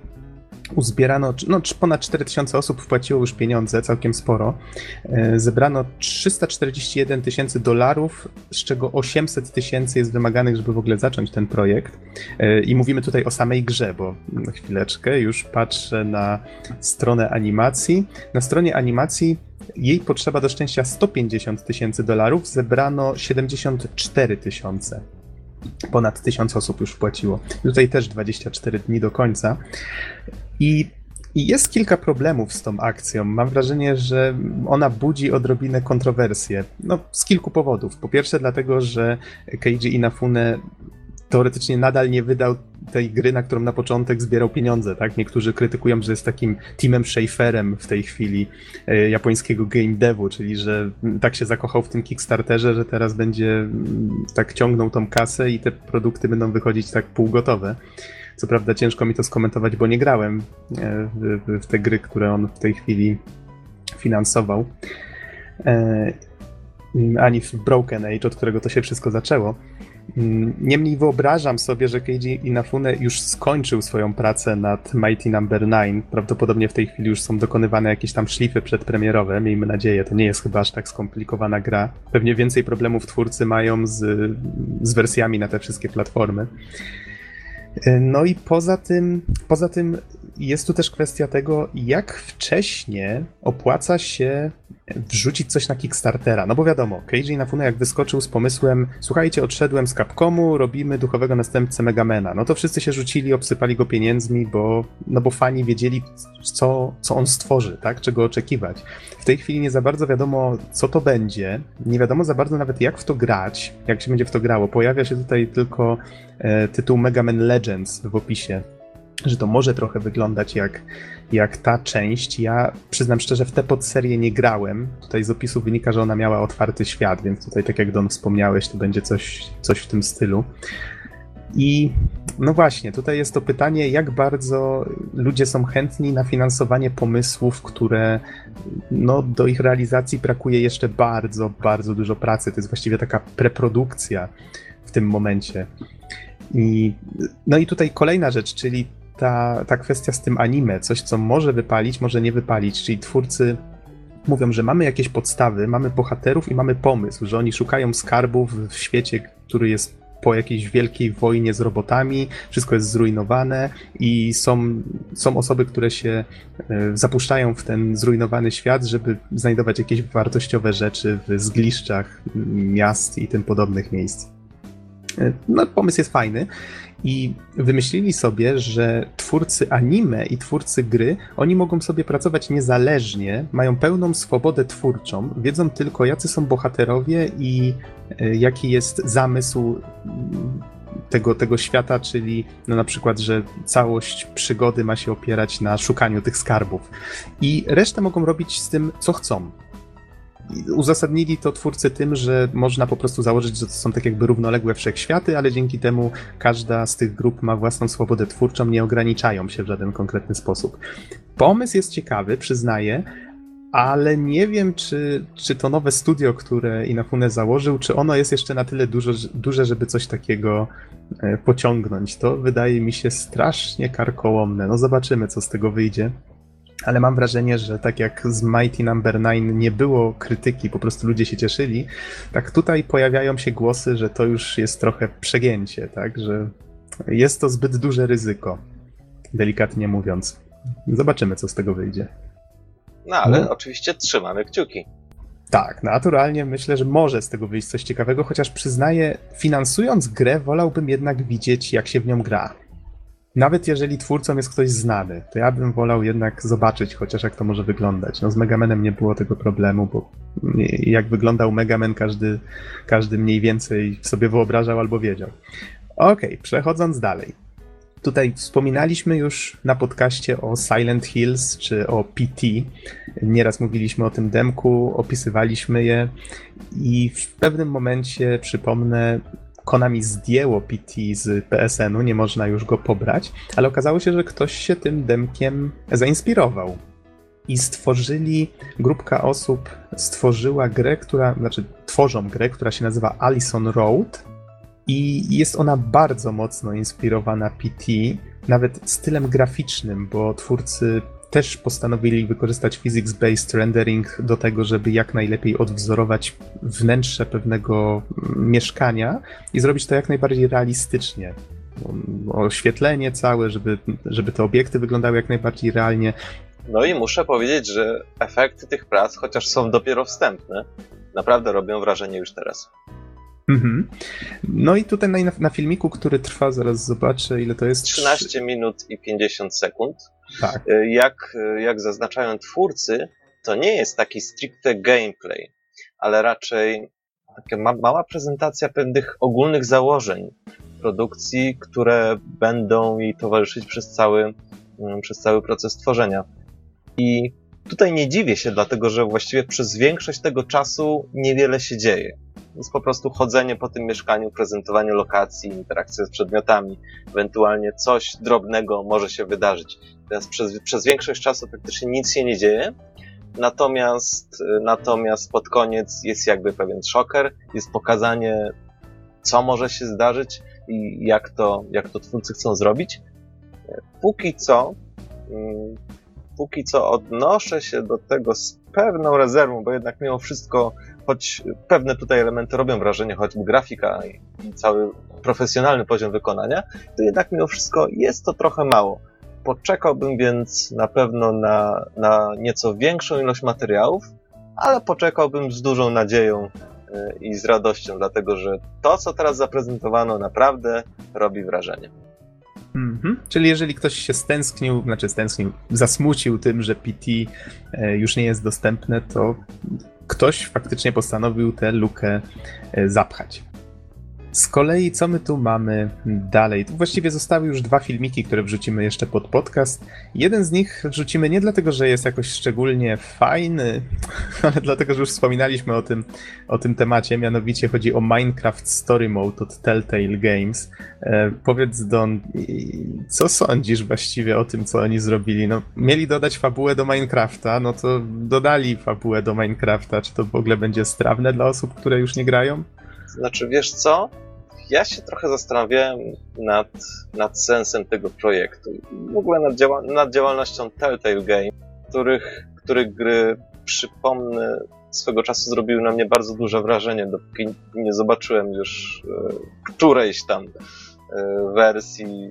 Uzbierano, no ponad 4000 osób wpłaciło już pieniądze, całkiem sporo. E, zebrano 341 tysięcy dolarów, z czego 800 tysięcy jest wymaganych, żeby w ogóle zacząć ten projekt. E, I mówimy tutaj o samej grze, bo na chwileczkę już patrzę na stronę animacji. Na stronie animacji jej potrzeba do szczęścia 150 tysięcy dolarów, zebrano 74 tysiące. Ponad 1000 osób już wpłaciło. Tutaj też 24 dni do końca. I i jest kilka problemów z tą akcją. Mam wrażenie, że ona budzi odrobinę kontrowersję. No, z kilku powodów. Po pierwsze, dlatego, że Keiji Inafune teoretycznie nadal nie wydał tej gry, na którą na początek zbierał pieniądze, tak? Niektórzy krytykują, że jest takim Timem Schaferem w tej chwili e, japońskiego game devu, czyli że tak się zakochał w tym Kickstarterze, że teraz będzie mm, tak ciągnął tą kasę i te produkty będą wychodzić tak półgotowe. Co prawda ciężko mi to skomentować, bo nie grałem w, w, w te gry, które on w tej chwili finansował. E, ani w Broken Age, od którego to się wszystko zaczęło. Mm, niemniej wyobrażam sobie, że Keiji Inafune już skończył swoją pracę nad Mighty Number no. 9. Prawdopodobnie w tej chwili już są dokonywane jakieś tam szlify przedpremierowe, miejmy nadzieję. To nie jest chyba aż tak skomplikowana gra. Pewnie więcej problemów twórcy mają z, z wersjami na te wszystkie platformy. No i poza tym, poza tym jest tu też kwestia tego, jak wcześnie opłaca się wrzucić coś na Kickstartera. No bo wiadomo, Keiji Inafune jak wyskoczył z pomysłem, słuchajcie, odszedłem z Capcomu, robimy duchowego następcę Megamena. No to wszyscy się rzucili, obsypali go pieniędzmi, bo, no bo fani wiedzieli, co, co on stworzy, tak? Czego oczekiwać. W tej chwili nie za bardzo wiadomo, co to będzie. Nie wiadomo za bardzo nawet, jak w to grać, jak się będzie w to grało. Pojawia się tutaj tylko e, tytuł Mega Man Legends w opisie że to może trochę wyglądać jak, jak ta część. Ja przyznam szczerze, w tę podserie nie grałem. Tutaj z opisu wynika, że ona miała otwarty świat, więc tutaj, tak jak Don wspomniałeś, to będzie coś, coś w tym stylu. I no właśnie, tutaj jest to pytanie, jak bardzo ludzie są chętni na finansowanie pomysłów, które no, do ich realizacji brakuje jeszcze bardzo, bardzo dużo pracy. To jest właściwie taka preprodukcja w tym momencie. I, no i tutaj kolejna rzecz, czyli ta, ta kwestia z tym anime, coś co może wypalić, może nie wypalić, czyli twórcy mówią, że mamy jakieś podstawy, mamy bohaterów i mamy pomysł, że oni szukają skarbów w świecie, który jest po jakiejś wielkiej wojnie z robotami, wszystko jest zrujnowane i są, są osoby, które się e, zapuszczają w ten zrujnowany świat, żeby znajdować jakieś wartościowe rzeczy w zgliszczach miast i tym podobnych miejsc. E, no, pomysł jest fajny i wymyślili sobie, że twórcy anime i twórcy gry, oni mogą sobie pracować niezależnie, mają pełną swobodę twórczą, wiedzą tylko jacy są bohaterowie i e, jaki jest zamysł mm, tego, tego świata, czyli no na przykład, że całość przygody ma się opierać na szukaniu tych skarbów. I resztę mogą robić z tym, co chcą uzasadnili to twórcy tym, że można po prostu założyć, że to są tak jakby równoległe wszechświaty, ale dzięki temu każda z tych grup ma własną swobodę twórczą, nie ograniczają się w żaden konkretny sposób. Pomysł jest ciekawy, przyznaję, ale nie wiem, czy, czy to nowe studio, które Inafune założył, czy ono jest jeszcze na tyle dużo, duże, żeby coś takiego e, pociągnąć. To wydaje mi się strasznie karkołomne. No zobaczymy, co z tego wyjdzie ale mam wrażenie, że tak jak z Mighty Number no. 9 nie było krytyki, po prostu ludzie się cieszyli, tak tutaj pojawiają się głosy, że to już jest trochę przegięcie, tak, że jest to zbyt duże ryzyko, delikatnie mówiąc. Zobaczymy, co z tego wyjdzie. No ale no. oczywiście trzymamy kciuki. Tak, naturalnie myślę, że może z tego wyjść coś ciekawego, chociaż przyznaję, finansując grę, wolałbym jednak widzieć, jak się w nią gra. Nawet jeżeli twórcą jest ktoś znany, to ja bym wolał jednak zobaczyć chociaż jak to może wyglądać. No z Megamanem nie było tego problemu, bo jak wyglądał Megaman każdy, każdy mniej więcej sobie wyobrażał albo wiedział. Okej, okay, przechodząc dalej. Tutaj wspominaliśmy już na podcaście o Silent Hills czy o PT. Nieraz mówiliśmy o tym demku, opisywaliśmy je i w pewnym momencie, przypomnę, Konami zdjęło PT z PSN-u, nie można już go pobrać, ale okazało się, że ktoś się tym demkiem zainspirował. I stworzyli, grupka osób stworzyła grę, która, znaczy tworzą grę, która się nazywa Allison Road i jest ona bardzo mocno inspirowana PT, nawet stylem graficznym, bo twórcy też postanowili wykorzystać physics-based rendering do tego, żeby jak najlepiej odwzorować wnętrze pewnego mieszkania i zrobić to jak najbardziej realistycznie. Oświetlenie całe, żeby, żeby te obiekty wyglądały jak najbardziej realnie. No i muszę powiedzieć, że efekty tych prac, chociaż są dopiero wstępne, naprawdę robią wrażenie już teraz. Mhm. No i tutaj na, na, filmiku, który trwa, zaraz zobaczę ile to jest. 13 minut i 50 sekund. Tak. Y, jak, y, jak zaznaczają twórcy, to nie jest taki stricte gameplay, ale raczej taka ma mała prezentacja pewnych ogólnych założeń produkcji, które będą jej towarzyszyć przez cały, mm, przez cały proces tworzenia. I tutaj nie dziwię się, dlatego że właściwie przez większość tego czasu niewiele się dzieje jest po prostu chodzenie po tym mieszkaniu, prezentowanie lokacji, interakcja z przedmiotami, ewentualnie coś drobnego może się wydarzyć. Więc przez, przez większość czasu praktycznie nic się nie dzieje. Natomiast, natomiast pod koniec jest jakby pewien szoker, jest pokazanie, co może się zdarzyć i jak to, jak to twórcy chcą zrobić. Póki co, mm, póki co odnoszę się do tego z pewną rezerwą, bo jednak mimo wszystko choć pewne tutaj elementy robią wrażenie, choćby grafika i cały profesjonalny poziom wykonania, to jednak mimo wszystko jest to trochę mało. Poczekałbym więc na pewno na, na nieco większą ilość materiałów, ale poczekałbym z dużą nadzieją e, i z radością, dlatego że to, co teraz zaprezentowano, naprawdę robi wrażenie. Mhm. Czyli jeżeli ktoś się stęsknił, znaczy stęsknił, zasmucił tym, że PT e, już nie jest dostępne, to ktoś faktycznie postanowił tę lukę e, zapchać. Z kolei, co my tu mamy dalej? Tu właściwie zostały już dwa filmiki, które wrzucimy jeszcze pod podcast. Jeden z nich wrzucimy nie dlatego, że jest jakoś szczególnie fajny, *laughs* ale dlatego, że już wspominaliśmy o tym, o tym temacie. Mianowicie chodzi o Minecraft Story Mode od Telltale Games. E, powiedz, Don, co sądzisz właściwie o tym, co oni zrobili? No, mieli dodać fabułę do Minecrafta, no to dodali fabułę do Minecrafta. Czy to w ogóle będzie strawne dla osób, które już nie grają? Znaczy, wiesz co? Ja się trochę zastanawiałem nad, nad sensem tego projektu. W ogóle nad, działa nad działalnością Telltale Game, których, których gry, przypomnę, swego czasu zrobiły na mnie bardzo duże wrażenie, dopóki nie zobaczyłem już e, którejś tam e, wersji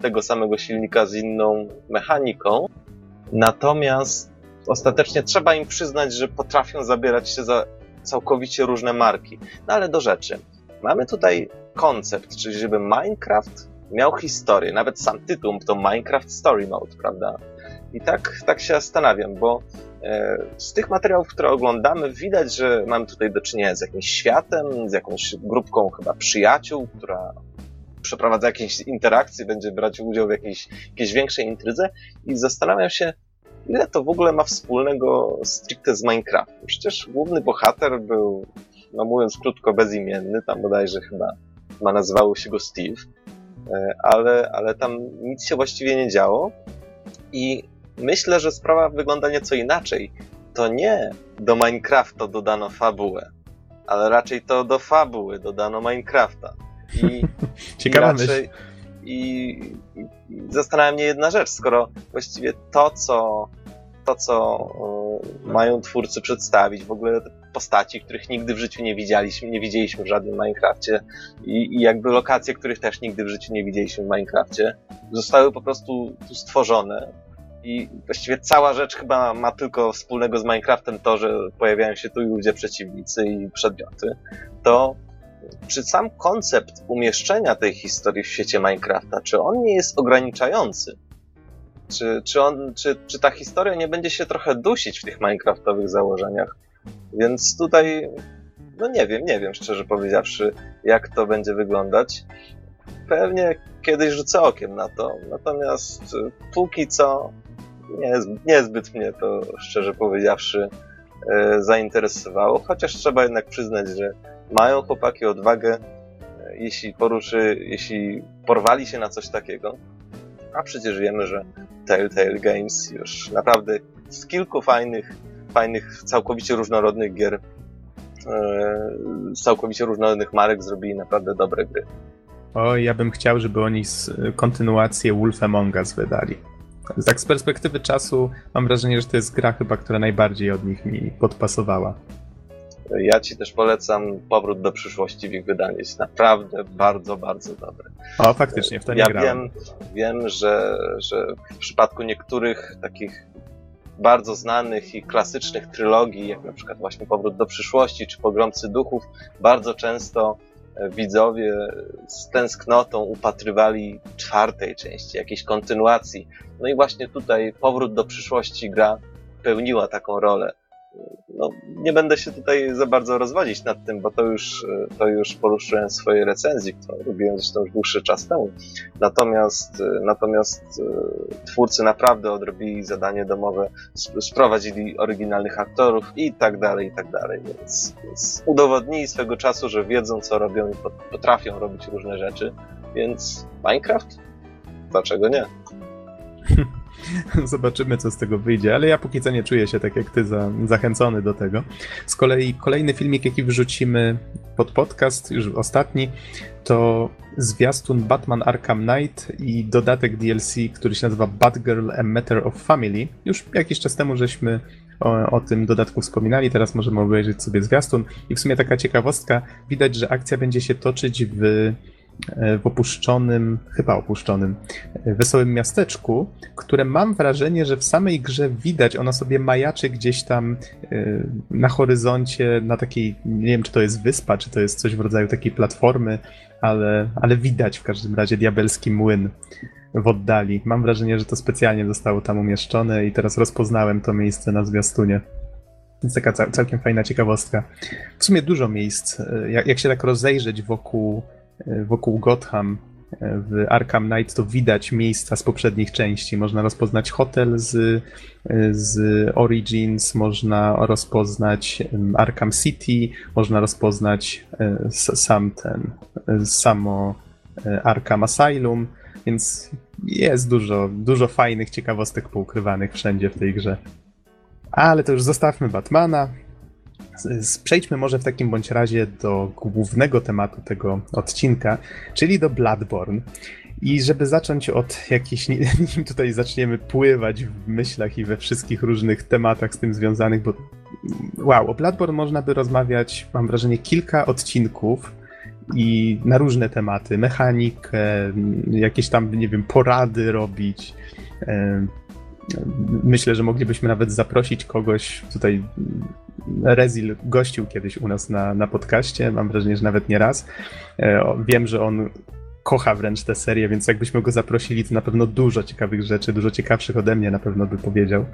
tego samego silnika z inną mechaniką. Natomiast ostatecznie trzeba im przyznać, że potrafią zabierać się za całkowicie różne marki. No ale do rzeczy. Mamy tutaj koncept, czyli żeby Minecraft miał historię. Nawet sam tytuł to Minecraft Story Mode, prawda? I tak, tak się zastanawiam, bo e, z tych materiałów, które oglądamy, widać, że mamy tutaj do czynienia z jakimś światem, z jakąś grupką chyba przyjaciół, która przeprowadza jakieś interakcje, będzie brać udział w jakiejś, jakiejś większej intrydze i zastanawiam się, ile to w ogóle ma wspólnego stricte z Minecraftem. Przecież główny bohater był, no mówiąc krótko, bezimienny, tam bodajże chyba ma nazywało się go Steve, e, ale, ale tam nic się właściwie nie działo i myślę, że sprawa wygląda nieco inaczej. To nie do Minecrafta dodano fabułę, ale raczej to do fabuły dodano Minecrafta. I, *laughs* Ciekawa i raczej, i, i, i zastanawia mnie jedna rzecz, skoro właściwie to, co to, co y, mają twórcy przedstawić, w ogóle postaci, których nigdy w życiu nie widzieliśmy, nie widzieliśmy w żadnym Minecrafcie i, i jakby lokacje, których też nigdy w życiu nie widzieliśmy w Minecrafcie, zostały po prostu tu stworzone i, i właściwie cała rzecz chyba ma tylko wspólnego z Minecraftem to, że pojawiają się tu ludzie przeciwnicy i przedmioty, to czy sam koncept umieszczenia tej historii w świecie Minecrafta, czy on nie jest ograniczający? Czy, czy, on, czy, czy ta historia nie będzie się trochę dusić w tych Minecraftowych założeniach? Więc tutaj, no nie wiem, nie wiem szczerze powiedziawszy, jak to będzie wyglądać. Pewnie kiedyś rzucę okiem na to, natomiast póki co nie, niezbyt mnie to, szczerze powiedziawszy, e, zainteresowało, chociaż trzeba jednak przyznać, że mają chłopaki odwagę, e, jeśli poruszy, jeśli porwali się na coś takiego, a przecież wiemy, że Telltale Games już naprawdę z kilku fajnych, fajnych, całkowicie różnorodnych gier, e, z całkowicie różnorodnych marek zrobili naprawdę dobre gry. O, ja bym chciał, żeby oni kontynuację Wolf Among Us wydali. Tak z perspektywy czasu mam wrażenie, że to jest gra chyba, która najbardziej od nich mi podpasowała. Ja ci też polecam Powrót do przyszłości w ich wydaniu. Jest naprawdę bardzo, bardzo dobry. O, faktycznie, w to nie ja grałem. Wiem, wiem że, że w przypadku niektórych takich bardzo znanych i klasycznych trylogii, jak na przykład właśnie Powrót do przyszłości czy Pogromcy Duchów, bardzo często widzowie z tęsknotą upatrywali czwartej części, jakiejś kontynuacji. No i właśnie tutaj powrót do przyszłości gra pełniła taką rolę no, nie będę się tutaj za bardzo rozwodzić nad tym, bo to już, to już poruszyłem w swojej recenzji, którą robiłem zresztą już dłuższy czas temu. Natomiast, natomiast e, twórcy naprawdę odrobili zadanie domowe, sprowadzili oryginalnych aktorów i tak dalej, i tak dalej. Więc, więc udowodnili swego czasu, że wiedzą co robią i potrafią robić różne rzeczy. Więc Minecraft? Dlaczego nie? *laughs* *laughs* Zobaczymy, co z tego wyjdzie, ale ja póki co nie czuję się tak jak ty za, zachęcony do tego. Z kolei kolejny filmik, jaki wrzucimy pod podcast, już ostatni, to zwiastun Batman Arkham Knight i dodatek DLC, który się nazywa Batgirl A Matter of Family. Już jakiś czas temu żeśmy o, o, tym dodatku wspominali, teraz możemy obejrzeć sobie zwiastun i w sumie taka ciekawostka, widać, że akcja będzie się toczyć w w opuszczonym, chyba opuszczonym, wesołym miasteczku, które mam wrażenie, że w samej grze widać, ona sobie majaczy gdzieś tam e, na horyzoncie, na takiej, nie wiem czy to jest wyspa, czy to jest coś w rodzaju takiej platformy, ale, ale widać w każdym razie diabelski młyn w oddali. Mam wrażenie, że to specjalnie zostało tam umieszczone i teraz rozpoznałem to miejsce na zwiastunie. Więc taka całkiem fajna ciekawostka. W sumie dużo miejsc. E, jak, jak się tak rozejrzeć wokół E, wokół Gotham e, w Arkham Knight to widać miejsca z poprzednich części. Można rozpoznać hotel z, e, z Origins, można rozpoznać Arkham City, można rozpoznać sam ten, samo Arkham Asylum, więc jest dużo, dużo fajnych ciekawostek poukrywanych wszędzie w tej grze. Ale to już zostawmy Batmana. Przejdźmy może w takim bądź razie do głównego tematu tego odcinka, czyli do Bloodborne. I żeby zacząć od jakichś, *laughs* nim tutaj zaczniemy pływać w myślach i we wszystkich różnych tematach z tym związanych, bo wow, o Bloodborne można by rozmawiać, mam wrażenie, kilka odcinków i na różne tematy, mechanikę, jakieś tam, nie wiem, porady robić. Myślę, że moglibyśmy nawet zaprosić kogoś tutaj Rezil gościł kiedyś u nas na, na podcaście, mam wrażenie, że nawet nie raz. E, wiem, że on kocha wręcz tę serię, więc jakbyśmy go zaprosili, to na pewno dużo ciekawych rzeczy, dużo ciekawszych ode mnie na pewno by powiedział.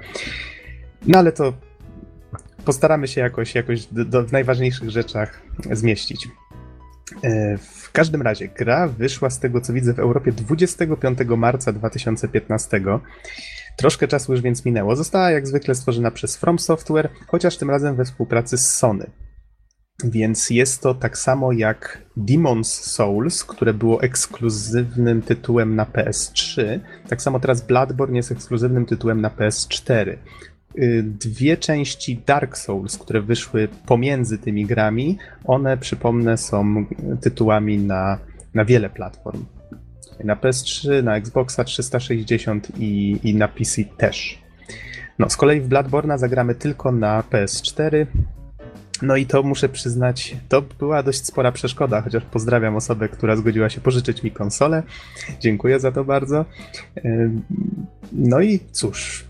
No ale to postaramy się jakoś, jakoś do, do w najważniejszych rzeczach zmieścić. E, w każdym razie gra wyszła z tego co widzę w Europie 25 marca 2015. Troszkę czasu już więc minęło. Została jak zwykle stworzona przez From Software, chociaż tym razem we współpracy z Sony. Więc jest to tak samo jak Demon's Souls, które było ekskluzywnym tytułem na PS3. Tak samo teraz Bloodborne jest ekskluzywnym tytułem na PS4. Y, dwie części Dark Souls, które wyszły pomiędzy tymi grami, one przypomnę są tytułami na, na wiele platform. Na PS3, na Xboxa 360 i, i na PC też. No, z kolei w Bloodborne'a zagramy tylko na PS4. No i to muszę przyznać, to była dość spora przeszkoda, chociaż pozdrawiam osobę, która zgodziła się pożyczyć mi konsolę. Dziękuję za to bardzo. No i cóż,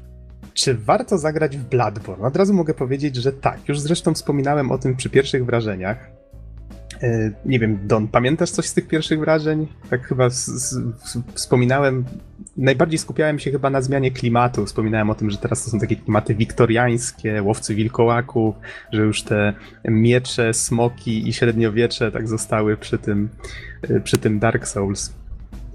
czy warto zagrać w Bloodborne? Od razu mogę powiedzieć, że tak. Już zresztą wspominałem o tym przy pierwszych wrażeniach. E, nie wiem, Don, pamiętasz coś z tych pierwszych wrażeń? Tak chyba z, z, wspominałem, najbardziej skupiałem się chyba na zmianie klimatu. Wspominałem o tym, że teraz to są takie klimaty wiktoriańskie, łowcy wilkołaków, że już te miecze, smoki i średniowiecze tak zostały przy tym, e, przy tym Dark Souls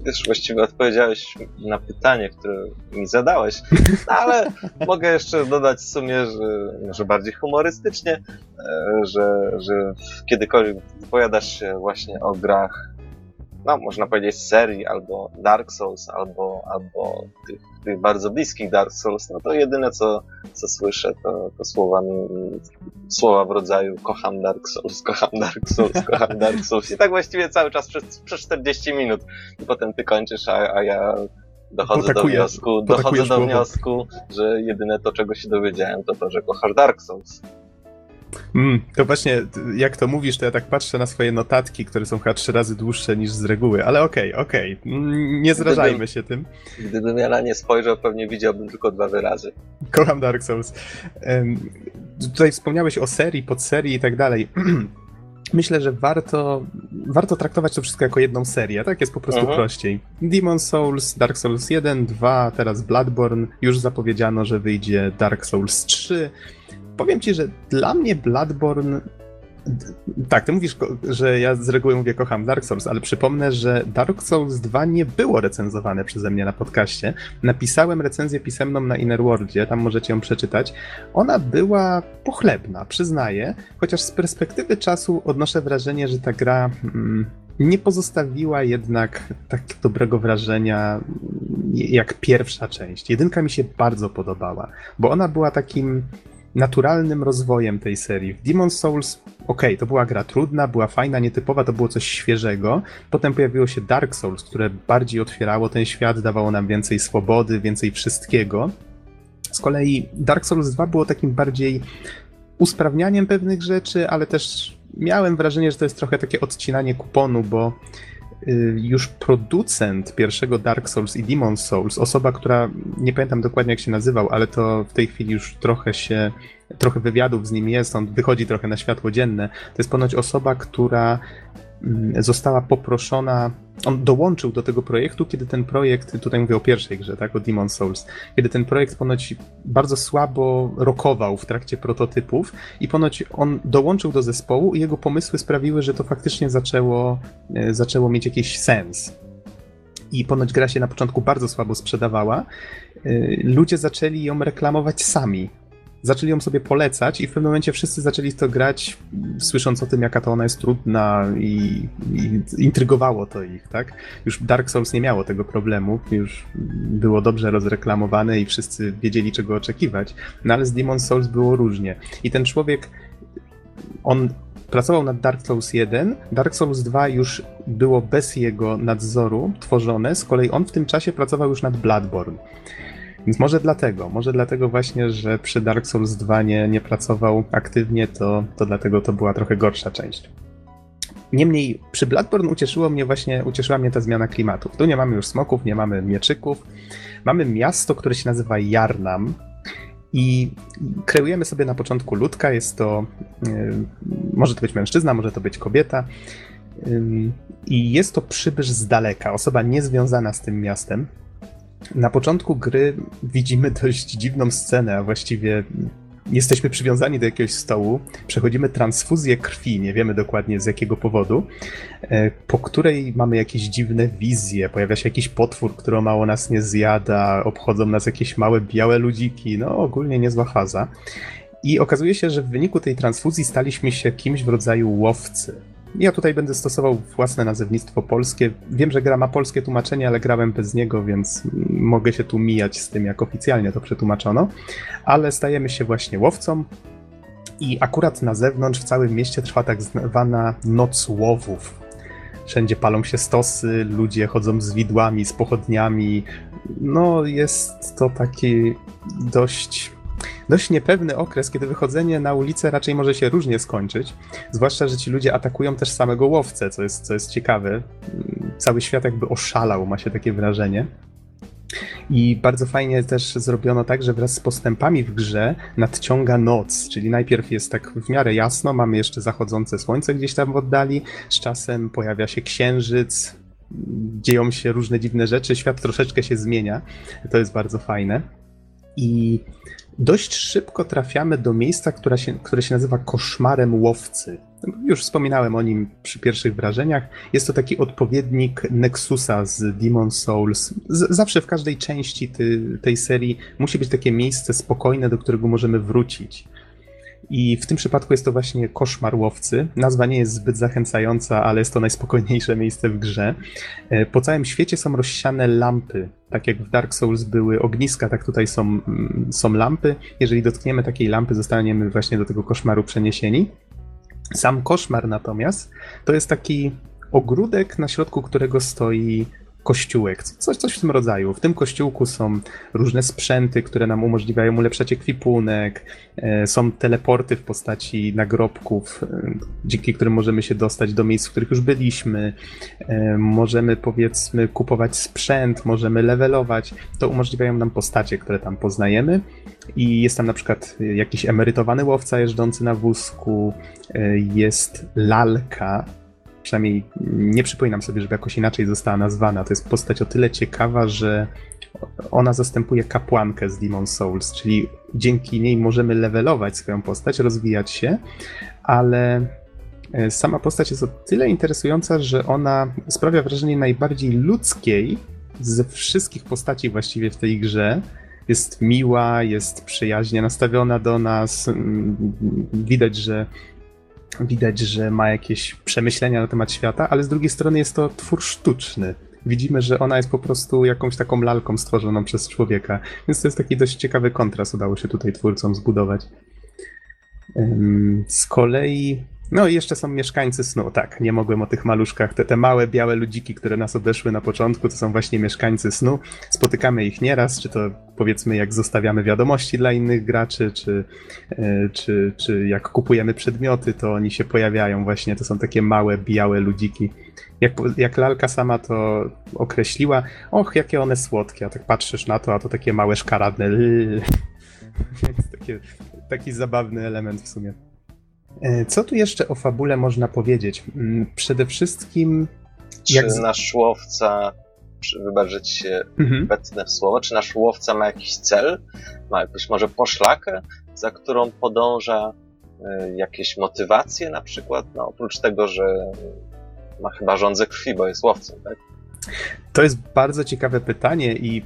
już właściwie odpowiedziałeś na pytanie, które mi zadałeś, no, ale *laughs* mogę jeszcze dodać w sumie, że może bardziej humorystycznie, e, że, że kiedykolwiek wypowiadasz się właśnie o grach no, można powiedzieć serii, albo Dark Souls, albo, albo tych, tych bardzo bliskich Dark Souls, no to jedyne co, co słyszę to, to słowa, słowa w rodzaju kocham Dark Souls, kocham Dark Souls, kocham Dark *laughs* Souls. I tak właściwie cały czas przez, przez 40 minut. I potem ty kończysz, a, a ja dochodzę Potakuję, do wniosku, dochodzę do wniosku, że jedyne to czego się dowiedziałem to to, że kochasz Dark Souls. Mm, to właśnie, jak to mówisz, to ja tak patrzę na swoje notatki, które są chyba trzy razy dłuższe niż z reguły, ale okej, okay, okej, okay. Mm, nie zrażajmy gdybym, się tym. Gdybym ja na nie spojrzał, pewnie widziałbym tylko dwa wyrazy. Kocham Dark Souls. Um, tutaj wspomniałeś o serii, podserii i tak dalej. *clears throat* Myślę, że warto, warto traktować to wszystko jako jedną serię, tak jest po prostu uh-huh. prościej. Demon Souls, Dark Souls 1, 2, teraz Bloodborne, już zapowiedziano, że wyjdzie Dark Souls 3, powiem ci, że dla mnie Bloodborne tak, ty mówisz, że ja z reguły mówię kocham Dark Souls, ale przypomnę, że Dark Souls 2 nie było recenzowane przeze mnie na podcaście. Napisałem recenzję pisemną na Innerworldzie, tam możecie ją przeczytać. Ona była pochlebna, przyznaję, chociaż z perspektywy czasu odnoszę wrażenie, że ta gra mm, nie pozostawiła jednak tak dobrego wrażenia mm, jak pierwsza część. Jedynka mi się bardzo podobała, bo ona była takim naturalnym rozwojem tej serii. W Demon's Souls, ok, to była gra trudna, była fajna, nietypowa, to było coś świeżego. Potem pojawiło się Dark Souls, które bardziej otwierało ten świat, dawało nam więcej swobody, więcej wszystkiego. Z kolei Dark Souls 2 było takim bardziej usprawnianiem pewnych rzeczy, ale też miałem wrażenie, że to jest trochę takie odcinanie kuponu, bo już producent pierwszego Dark Souls i Demon Souls, osoba, która nie pamiętam dokładnie jak się nazywał, ale to w tej chwili już trochę się, trochę wywiadów z nim jest, on wychodzi trochę na światło dzienne. To jest ponoć osoba, która Mm, została poproszona, on dołączył do tego projektu, kiedy ten projekt, tutaj mówię o pierwszej grze, tak, o Demon Souls, kiedy ten projekt ponoć bardzo słabo rokował w trakcie prototypów i ponoć on dołączył do zespołu i jego pomysły sprawiły, że to faktycznie zaczęło, e, zaczęło mieć jakiś sens. I ponoć gra się na początku bardzo słabo sprzedawała. E, ludzie zaczęli ją reklamować sami zaczęli ją sobie polecać i w pewnym momencie wszyscy zaczęli to grać, słysząc o tym, jaka to ona jest trudna i, i intrygowało to ich, tak? Już Dark Souls nie miało tego problemu, już było dobrze rozreklamowane i wszyscy wiedzieli, czego oczekiwać, no ale z Demon Souls było różnie. I ten człowiek, on pracował nad Dark Souls 1, Dark Souls 2 już było bez jego nadzoru tworzone, z kolei on w tym czasie pracował już nad Bloodborne. Więc może dlatego, może dlatego właśnie, że przy Dark Souls 2 nie, nie pracował aktywnie, to, to dlatego to była trochę gorsza część. Niemniej przy Bloodborne ucieszyło mnie właśnie, ucieszyła mnie ta zmiana klimatu. Tu nie mamy już smoków, nie mamy mieczyków. Mamy miasto, które się nazywa Jarnam i kreujemy sobie na początku ludka. Jest to, yy, może to być mężczyzna, może to być kobieta. Yy, I jest to przybysz z daleka, osoba niezwiązana z tym miastem. Na początku gry widzimy dość dziwną scenę, a właściwie jesteśmy przywiązani do jakiegoś stołu, przechodzimy transfuzję krwi, nie wiemy dokładnie z jakiego powodu, e, po której mamy jakieś dziwne wizje, pojawia się jakiś potwór, który mało nas nie zjada, obchodzą nas jakieś małe białe ludziki, no ogólnie niezła faza. I okazuje się, że w wyniku tej transfuzji staliśmy się kimś w rodzaju łowcy. Ja tutaj będę stosował własne nazewnictwo polskie. Wiem, że gra ma polskie tłumaczenie, ale grałem bez niego, więc mogę się tu mijać z tym, jak oficjalnie to przetłumaczono. Ale stajemy się właśnie łowcą. I akurat na zewnątrz w całym mieście trwa tak zwana noc łowów. Wszędzie palą się stosy, ludzie chodzą z widłami, z pochodniami. No, jest to taki dość dość niepewny okres, kiedy wychodzenie na ulicę raczej może się różnie skończyć. Zwłaszcza, że ci ludzie atakują też samego łowcę, co jest, co jest ciekawe. Cały świat jakby oszalał, ma się takie wrażenie. I bardzo fajnie też zrobiono tak, że wraz z postępami w grze nadciąga noc, czyli najpierw jest tak w miarę jasno, mamy jeszcze zachodzące słońce gdzieś tam w oddali, z czasem pojawia się księżyc, dzieją się różne dziwne rzeczy, świat troszeczkę się zmienia. To jest bardzo fajne. I dość szybko trafiamy do miejsca, które się, które się nazywa koszmarem łowcy. Już wspominałem o nim przy pierwszych wrażeniach. Jest to taki odpowiednik Nexusa z Demon Souls. Z, zawsze w każdej części ty, tej serii musi być takie miejsce spokojne, do którego możemy wrócić. I w tym przypadku jest to właśnie koszmar łowcy. Nazwa nie jest zbyt zachęcająca, ale jest to najspokojniejsze miejsce w grze. E, po całym świecie są rozsiane lampy. Tak jak w Dark Souls były ogniska, tak tutaj są, mm, są lampy. Jeżeli dotkniemy takiej lampy, zostaniemy właśnie do tego koszmaru przeniesieni. Sam koszmar natomiast to jest taki ogródek, na środku którego stoi kościółek, coś, coś w tym rodzaju. W tym kościółku są różne sprzęty, które nam umożliwiają ulepszać ekwipunek, e, są teleporty w postaci nagrobków, e, dzięki którym możemy się dostać do miejsc, w których już byliśmy, e, możemy powiedzmy kupować sprzęt, możemy levelować, to umożliwiają nam postacie, które tam poznajemy. I jest tam na przykład jakiś emerytowany łowca jeżdżący na wózku, jest lalka, przynajmniej nie przypominam sobie, żeby jakoś inaczej została nazwana. To jest postać o tyle ciekawa, że ona zastępuje kapłankę z Demon Souls, czyli dzięki niej możemy levelować swoją postać, rozwijać się, ale e, sama postać jest o tyle interesująca, że ona sprawia wrażenie najbardziej ludzkiej ze wszystkich postaci właściwie w tej grze. Jest miła, jest przyjaźnie nastawiona do nas. Widać, że widać, że ma jakieś przemyślenia na temat świata, ale z drugiej strony jest to twór sztuczny. Widzimy, że ona jest po prostu jakąś taką lalką stworzoną przez człowieka. Więc to jest taki dość ciekawy kontrast, udało się tutaj twórcom zbudować. Z kolei no i jeszcze są mieszkańcy snu. Tak, nie mogłem o tych maluszkach. Te, te małe, białe ludziki, które nas odeszły na początku, to są właśnie mieszkańcy snu. Spotykamy ich nieraz, czy to powiedzmy jak zostawiamy wiadomości dla innych graczy, czy, e, czy, czy jak kupujemy przedmioty, to oni się pojawiają właśnie. To są takie małe, białe ludziki. Jak, jak lalka sama to określiła, och, jakie one słodkie, a tak patrzysz na to, a to takie małe szkaradne. *laughs* Więc taki zabawny element w sumie. E, co tu jeszcze o fabule można powiedzieć? Mm, przede wszystkim. Czy jak... nasz łowca, wybaczyć się mhm. w słowo, czy nasz łowca ma jakiś cel? Ma jakąś może poszlakę, za którą podąża y, jakieś motywacje na przykład? No, oprócz tego, że ma chyba rządzę krwi, bo jest łowcą, tak? To jest bardzo ciekawe pytanie i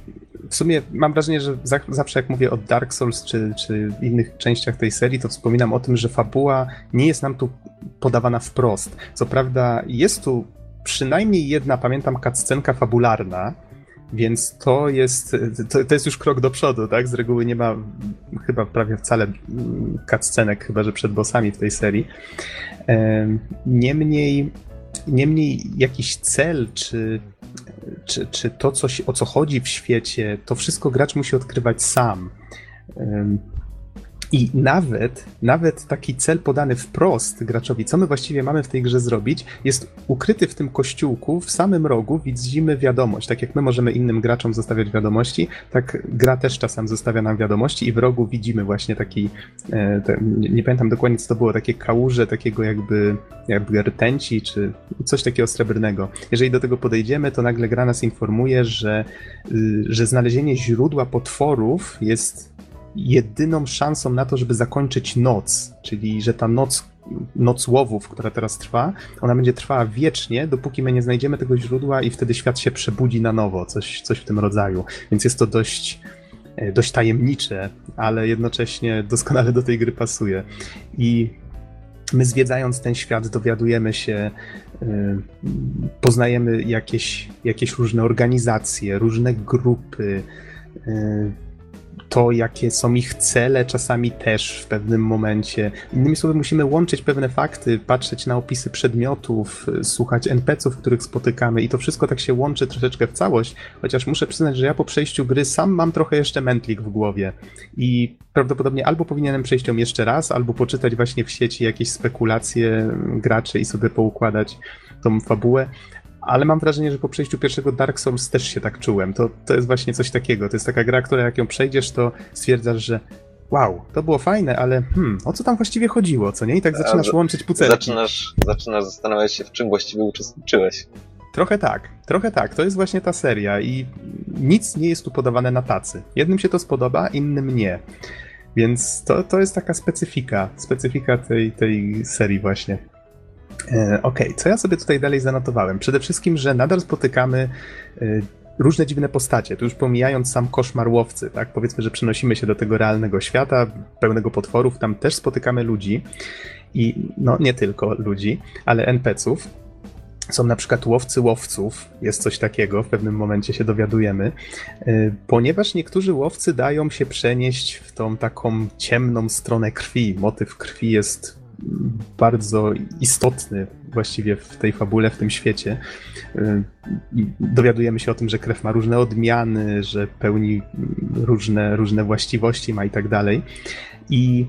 w sumie mam wrażenie, że zawsze jak mówię o Dark Souls czy, czy innych częściach tej serii, to wspominam o tym, że fabuła nie jest nam tu podawana wprost. Co prawda jest tu przynajmniej jedna, pamiętam, cutscenka fabularna, więc to jest, to, to, jest już krok do przodu, tak? Z reguły nie ma chyba prawie wcale cutscenek, chyba że przed bossami w tej serii. Niemniej, niemniej jakiś cel, czy czy, czy to, coś, o co chodzi w świecie, to wszystko gracz musi odkrywać sam. I nawet, nawet taki cel podany wprost graczowi, co my właściwie mamy w tej grze zrobić, jest ukryty w tym kościółku, w samym rogu widzimy wiadomość. Tak jak my możemy innym graczom zostawiać wiadomości, tak gra też czasem zostawia nam wiadomości i w rogu widzimy właśnie taki, e, nie, pamiętam dokładnie co to było, takie kałuże takiego jakby, jakby rtęci, czy coś takiego srebrnego. Jeżeli do tego podejdziemy, to nagle gra nas informuje, że, y, że znalezienie źródła potworów jest jedyną szansą na to, żeby zakończyć noc, czyli że ta noc, noc łowów, która teraz trwa, ona będzie trwała wiecznie, dopóki my nie znajdziemy tego źródła i wtedy świat się przebudzi na nowo, coś, coś w tym rodzaju. Więc jest to dość, e, dość tajemnicze, ale jednocześnie doskonale do tej gry pasuje. I my zwiedzając ten świat dowiadujemy się, e, poznajemy jakieś, jakieś różne organizacje, różne grupy, e, to, jakie są ich cele, czasami też w pewnym momencie. Innymi słowy, musimy łączyć pewne fakty, patrzeć na opisy przedmiotów, słuchać NPC-ów, których spotykamy i to wszystko tak się łączy troszeczkę w całość, chociaż muszę przyznać, że ja po przejściu gry sam mam trochę jeszcze mętlik w głowie i prawdopodobnie albo powinienem przejść ją jeszcze raz, albo poczytać właśnie w sieci jakieś spekulacje graczy i sobie poukładać tą fabułę, ale mam wrażenie, że po przejściu pierwszego Dark Souls też się tak czułem. To, to jest właśnie coś takiego. To jest taka gra, która jak ją przejdziesz, to stwierdzasz, że wow, to było fajne, ale hmm, o co tam właściwie chodziło, co nie? I tak zaczynasz łączyć pucelki. Zaczynasz, zaczynasz zastanawiać się, w czym właściwie uczestniczyłeś. Trochę tak, trochę tak. To jest właśnie ta seria i nic nie jest tu podawane na tacy. Jednym się to spodoba, innym nie. Więc to, to jest taka specyfika, specyfika tej, tej serii właśnie. E, okay. co ja sobie tutaj dalej zanotowałem? Przede wszystkim, że nadal spotykamy e, różne dziwne postacie. Tu już pomijając sam koszmar łowcy, tak? Powiedzmy, że przenosimy się do tego realnego świata, pełnego potworów, tam też spotykamy ludzi. I no nie tylko ludzi, ale NPC-ów. Są na przykład łowcy łowców, jest coś takiego, w pewnym momencie się dowiadujemy, e, ponieważ niektórzy łowcy dają się przenieść w tą taką ciemną stronę krwi. Motyw krwi jest bardzo istotny właściwie w tej fabule, w tym świecie. Y, dowiadujemy się o tym, że krew ma różne odmiany, że pełni różne, różne właściwości ma i tak dalej. I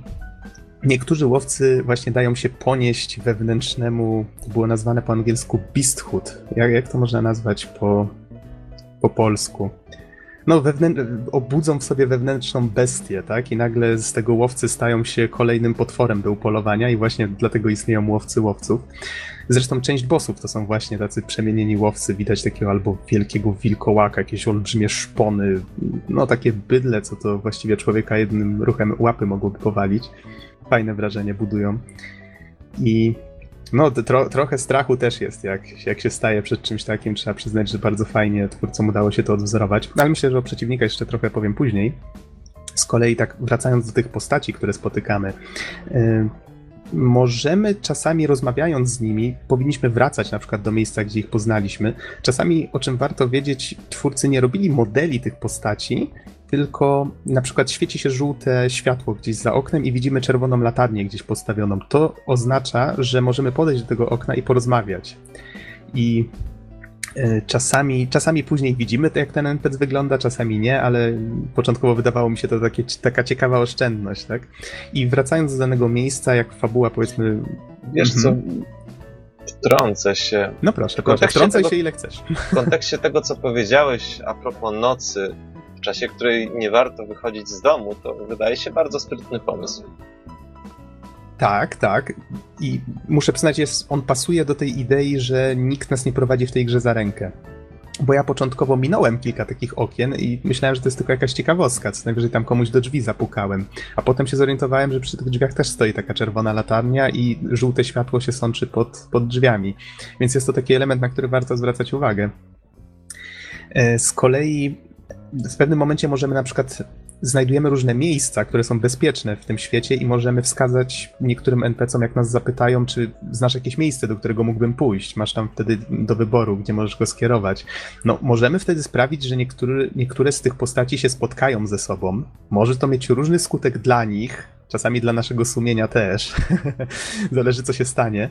niektórzy łowcy właśnie dają się ponieść wewnętrznemu, to było nazwane po angielsku beasthood. Jak, jak to można nazwać po, po polsku? No, wewnę- obudzą w sobie wewnętrzną bestię, tak? I nagle z tego łowcy stają się kolejnym potworem do upolowania i właśnie dlatego istnieją łowcy łowców. Zresztą część bossów to są właśnie tacy przemienieni łowcy. Widać takiego albo wielkiego wilkołaka, jakieś olbrzymie szpony, no takie bydle, co to właściwie człowieka jednym ruchem łapy mogłoby powalić. Fajne wrażenie budują. I no, tro, trochę strachu też jest, jak, jak się staje przed czymś takim. Trzeba przyznać, że bardzo fajnie twórcom udało się to odwzorować. Ale myślę, że o przeciwnika jeszcze trochę powiem później. Z kolei, tak wracając do tych postaci, które spotykamy, yy, możemy czasami rozmawiając z nimi, powinniśmy wracać na przykład do miejsca, gdzie ich poznaliśmy. Czasami, o czym warto wiedzieć, twórcy nie robili modeli tych postaci, tylko na przykład świeci się żółte światło gdzieś za oknem i widzimy czerwoną latarnię gdzieś postawioną. To oznacza, że możemy podejść do tego okna i porozmawiać. I e, Czasami, czasami później widzimy, jak ten NPC wygląda, czasami nie, ale początkowo wydawało mi się to takie, taka ciekawa oszczędność, tak? I wracając do danego miejsca, jak fabuła, powiedzmy. Wiesz co, mhm. wtrącę się. No proszę, proszę wtrącaj tego, się ile chcesz. W kontekście tego, co powiedziałeś a propos nocy, w czasie której nie warto wychodzić z domu, to wydaje się bardzo sprytny pomysł. Tak, tak. I muszę przyznać, jest, on pasuje do tej idei, że nikt nas nie prowadzi w tej grze za rękę. Bo ja początkowo minąłem kilka takich okien i myślałem, że to jest tylko jakaś ciekawostka, co najwyżej tam komuś do drzwi zapukałem. A potem się zorientowałem, że przy tych drzwiach też stoi taka czerwona latarnia i żółte światło się sączy pod, pod drzwiami. Więc jest to taki element, na który warto zwracać uwagę. E, z kolei w pewnym momencie możemy na przykład znajdujemy różne miejsca, które są bezpieczne w tym świecie i możemy wskazać niektórym NPC-om, jak nas zapytają, czy znasz jakieś miejsce, do którego mógłbym pójść. Masz tam wtedy do wyboru, gdzie możesz go skierować. No, możemy wtedy sprawić, że niektóry, niektóre z tych postaci się spotkają ze sobą. Może to mieć różny skutek dla nich, czasami dla naszego sumienia też. *laughs* Zależy, co się stanie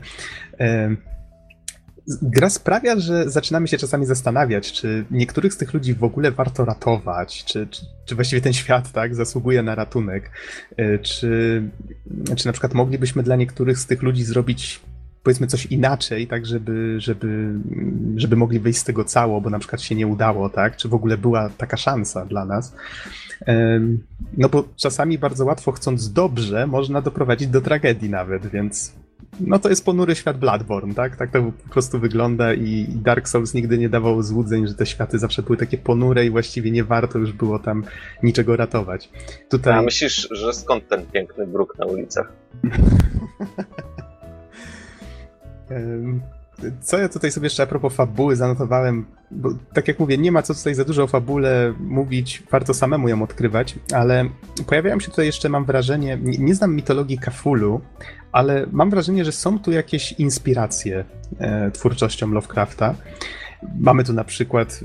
gra sprawia, że zaczynamy się czasami zastanawiać, czy niektórych z tych ludzi w ogóle warto ratować, czy, czy, czy właściwie ten świat tak zasługuje na ratunek, e, czy, czy na przykład moglibyśmy dla niektórych z tych ludzi zrobić powiedzmy coś inaczej, tak, żeby, żeby, żeby mogli wyjść z tego cało, bo na przykład się nie udało, tak, czy w ogóle była taka szansa dla nas. No bo czasami bardzo łatwo chcąc dobrze, można doprowadzić do tragedii nawet, więc no to jest ponury świat Bloodborne, tak? Tak to po prostu wygląda i Dark Souls nigdy nie dawał złudzeń, że te światy zawsze były takie ponure i właściwie nie warto już było tam niczego ratować. Tutaj... A myślisz, że skąd ten piękny bruk na ulicach? *laughs* Co ja tutaj sobie jeszcze a propos fabuły zanotowałem, bo tak jak mówię, nie ma co tutaj za dużo o fabule mówić, warto samemu ją odkrywać, ale pojawiają się tutaj jeszcze, mam wrażenie, nie, nie znam mitologii Kafulu, ale mam wrażenie, że są tu jakieś inspiracje e, twórczością Lovecrafta. Mamy tu na przykład,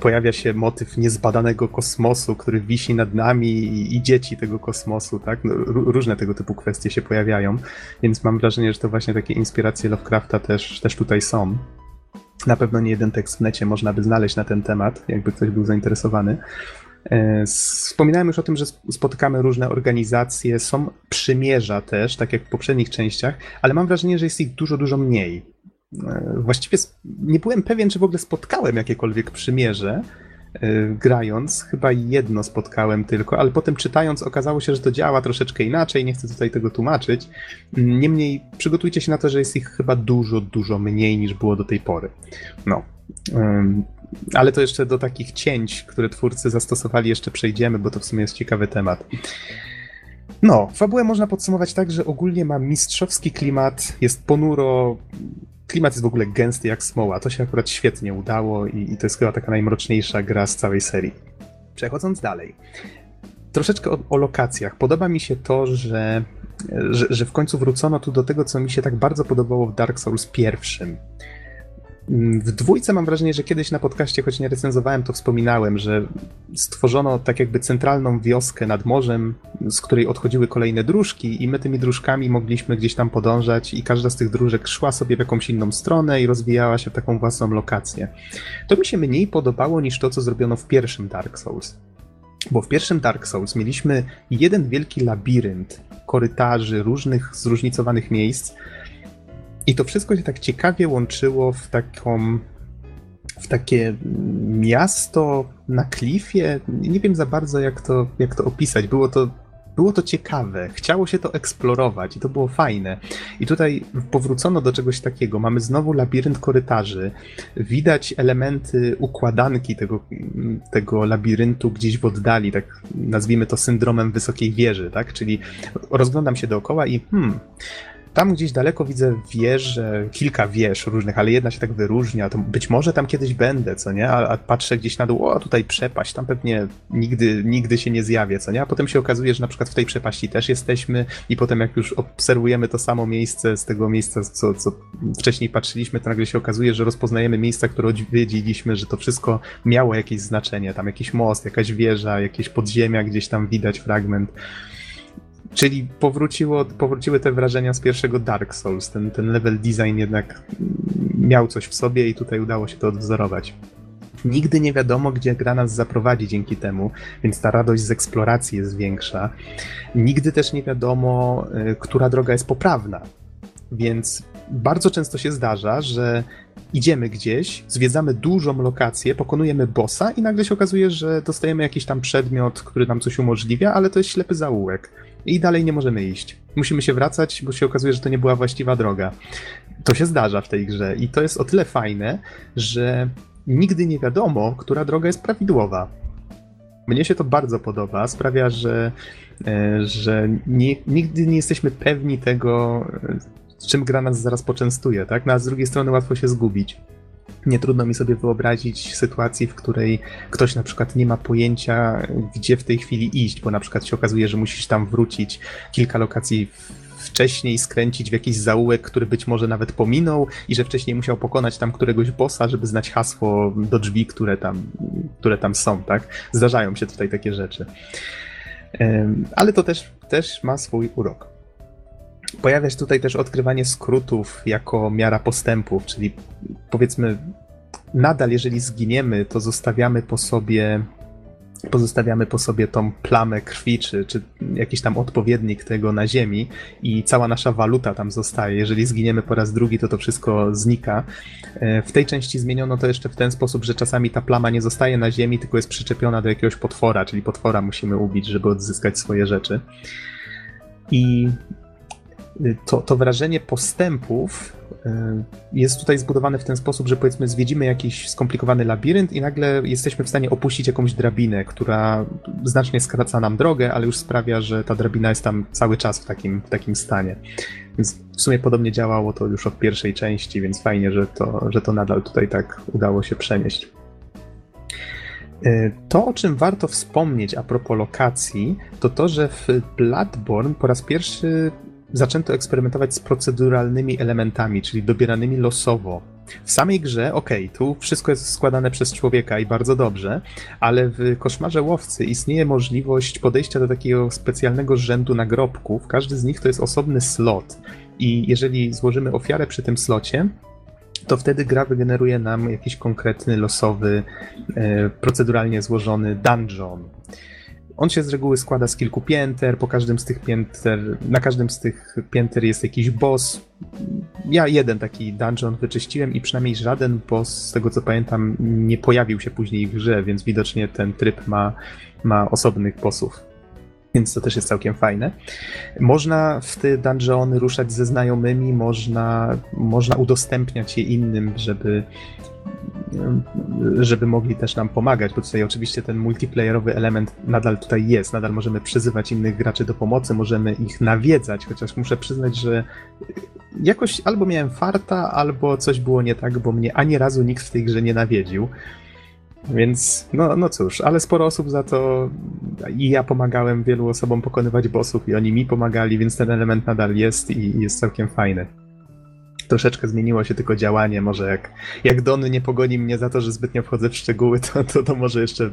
pojawia się motyw niezbadanego kosmosu, który wisi nad nami i, i dzieci tego kosmosu, tak? No, różne tego typu kwestie się pojawiają, więc mam wrażenie, że to właśnie takie inspiracje Lovecrafta też, też tutaj są. Na pewno nie jeden tekst w necie można by znaleźć na ten temat, jakby ktoś był zainteresowany. E, wspominałem już o tym, że spotykamy różne organizacje, są przymierza też, tak jak w poprzednich częściach, ale mam wrażenie, że jest ich dużo, dużo mniej. E, właściwie nie byłem pewien, czy w ogóle spotkałem jakiekolwiek przymierze, e, grając. Chyba jedno spotkałem tylko, ale potem czytając okazało się, że to działa troszeczkę inaczej. Nie chcę tutaj tego tłumaczyć. Niemniej przygotujcie się na to, że jest ich chyba dużo, dużo mniej niż było do tej pory. No. Ale to jeszcze do takich cięć, które twórcy zastosowali, jeszcze przejdziemy, bo to w sumie jest ciekawy temat. No, fabułę można podsumować tak, że ogólnie ma mistrzowski klimat, jest ponuro, klimat jest w ogóle gęsty jak smoła. To się akurat świetnie udało i, i to jest chyba taka najmroczniejsza gra z całej serii. Przechodząc dalej. Troszeczkę o, o lokacjach. Podoba mi się to, że, że, że w końcu wrócono tu do tego, co mi się tak bardzo podobało w Dark Souls pierwszym w dwójce mam wrażenie, że kiedyś na podcaście, choć nie recenzowałem, to wspominałem, że stworzono tak jakby centralną wioskę nad morzem, z której odchodziły kolejne dróżki i my tymi dróżkami mogliśmy gdzieś tam podążać i każda z tych dróżek szła sobie w jakąś inną stronę i rozwijała się w taką własną lokację. To mi się mniej podobało niż to, co zrobiono w pierwszym Dark Souls. Bo w pierwszym Dark Souls mieliśmy jeden wielki labirynt korytarzy, różnych zróżnicowanych miejsc, i to wszystko się tak ciekawie łączyło w taką w takie miasto na klifie. Nie wiem za bardzo, jak to, jak to opisać. Było to, było to ciekawe, chciało się to eksplorować i to było fajne. I tutaj powrócono do czegoś takiego. Mamy znowu labirynt korytarzy. Widać elementy układanki tego, tego labiryntu gdzieś w oddali, tak nazwijmy to syndromem wysokiej wieży, tak? Czyli rozglądam się dookoła i hmm, tam gdzieś daleko widzę wieże, kilka wież różnych, ale jedna się tak wyróżnia, to być może tam kiedyś będę, co nie? A, a patrzę gdzieś na dół, o tutaj przepaść, tam pewnie nigdy, nigdy się nie zjawię, co nie? A potem się okazuje, że na przykład w tej przepaści też jesteśmy i potem jak już obserwujemy to samo miejsce z tego miejsca, co, co wcześniej patrzyliśmy, to nagle się okazuje, że rozpoznajemy miejsca, które odwiedziliśmy, że to wszystko miało jakieś znaczenie, tam jakiś most, jakaś wieża, jakieś podziemia, gdzieś tam widać fragment. Czyli powróciło, powróciły te wrażenia z pierwszego Dark Souls. Ten, ten level design jednak miał coś w sobie i tutaj udało się to odwzorować. Nigdy nie wiadomo, gdzie gra nas zaprowadzi dzięki temu, więc ta radość z eksploracji jest większa. Nigdy też nie wiadomo, y, która droga jest poprawna. Więc bardzo często się zdarza, że idziemy gdzieś, zwiedzamy dużą lokację, pokonujemy bossa i nagle się okazuje, że dostajemy jakiś tam przedmiot, który nam coś umożliwia, ale to jest ślepy zaułek i dalej nie możemy iść. Musimy się wracać, bo się okazuje, że to nie była właściwa droga. To się zdarza w tej grze i to jest o tyle fajne, że nigdy nie wiadomo, która droga jest prawidłowa. Mnie się to bardzo podoba, sprawia, że, e, że nie, nigdy nie jesteśmy pewni tego, z czym gra nas zaraz poczęstuje, tak? No a z drugiej strony łatwo się zgubić. Nie trudno mi sobie wyobrazić sytuacji, w której ktoś na przykład nie ma pojęcia, gdzie w tej chwili iść, bo na przykład się okazuje, że musisz tam wrócić kilka lokacji wcześniej skręcić w jakiś zaułek, który być może nawet pominął i że wcześniej musiał pokonać tam któregoś bossa, żeby znać hasło do drzwi, które tam, które tam są, tak? Zdarzają się tutaj takie rzeczy. Ale to też, też ma swój urok. Pojawia się tutaj też odkrywanie skrótów jako miara postępów, czyli powiedzmy, nadal jeżeli zginiemy, to zostawiamy po sobie pozostawiamy po sobie tą plamę krwi, czy, czy jakiś tam odpowiednik tego na ziemi i cała nasza waluta tam zostaje. Jeżeli zginiemy po raz drugi, to to wszystko znika. E, w tej części zmieniono to jeszcze w ten sposób, że czasami ta plama nie zostaje na ziemi, tylko jest przyczepiona do jakiegoś potwora, czyli potwora musimy ubić, żeby odzyskać swoje rzeczy. I to, to wrażenie postępów y, jest tutaj zbudowane w ten sposób, że powiedzmy zwiedzimy jakiś skomplikowany labirynt i nagle jesteśmy w stanie opuścić jakąś drabinę, która znacznie skraca nam drogę, ale już sprawia, że ta drabina jest tam cały czas w takim, w takim stanie. Więc w sumie podobnie działało to już od pierwszej części, więc fajnie, że to, że to nadal tutaj tak udało się przenieść. Y, to, o czym warto wspomnieć a propos lokacji, to to, że w Bloodborne po raz pierwszy zaczęto eksperymentować z proceduralnymi elementami, czyli dobieranymi losowo. W samej grze, okej, okay, tu wszystko jest składane przez człowieka i bardzo dobrze, ale w koszmarze łowcy istnieje możliwość podejścia do takiego specjalnego rzędu nagrobków. Każdy z nich to jest osobny slot. I jeżeli złożymy ofiarę przy tym slocie, to wtedy gra wygeneruje nam jakiś konkretny, losowy, e, proceduralnie złożony dungeon. On się z reguły składa z kilku pięter, po każdym z tych pięter, na każdym z tych pięter jest jakiś boss. Ja jeden taki dungeon wyczyściłem i przynajmniej żaden boss, z tego co pamiętam, nie pojawił się później w grze, więc widocznie ten tryb ma, ma osobnych bossów więc to też jest całkiem fajne. Można w te dungeony ruszać ze znajomymi, można, można udostępniać je innym, żeby, żeby mogli też nam pomagać, bo tutaj oczywiście ten multiplayerowy element nadal tutaj jest, nadal możemy przyzywać innych graczy do pomocy, możemy ich nawiedzać, chociaż muszę przyznać, że jakoś albo miałem farta, albo coś było nie tak, bo mnie ani razu nikt w tej grze nie nawiedził. Więc no, no cóż, ale sporo osób za to i ja pomagałem wielu osobom pokonywać bossów i oni mi pomagali, więc ten element nadal jest i jest całkiem fajny. Troszeczkę zmieniło się tylko działanie, może jak, jak Don nie pogoni mnie za to, że zbytnio wchodzę w szczegóły, to, to, to może jeszcze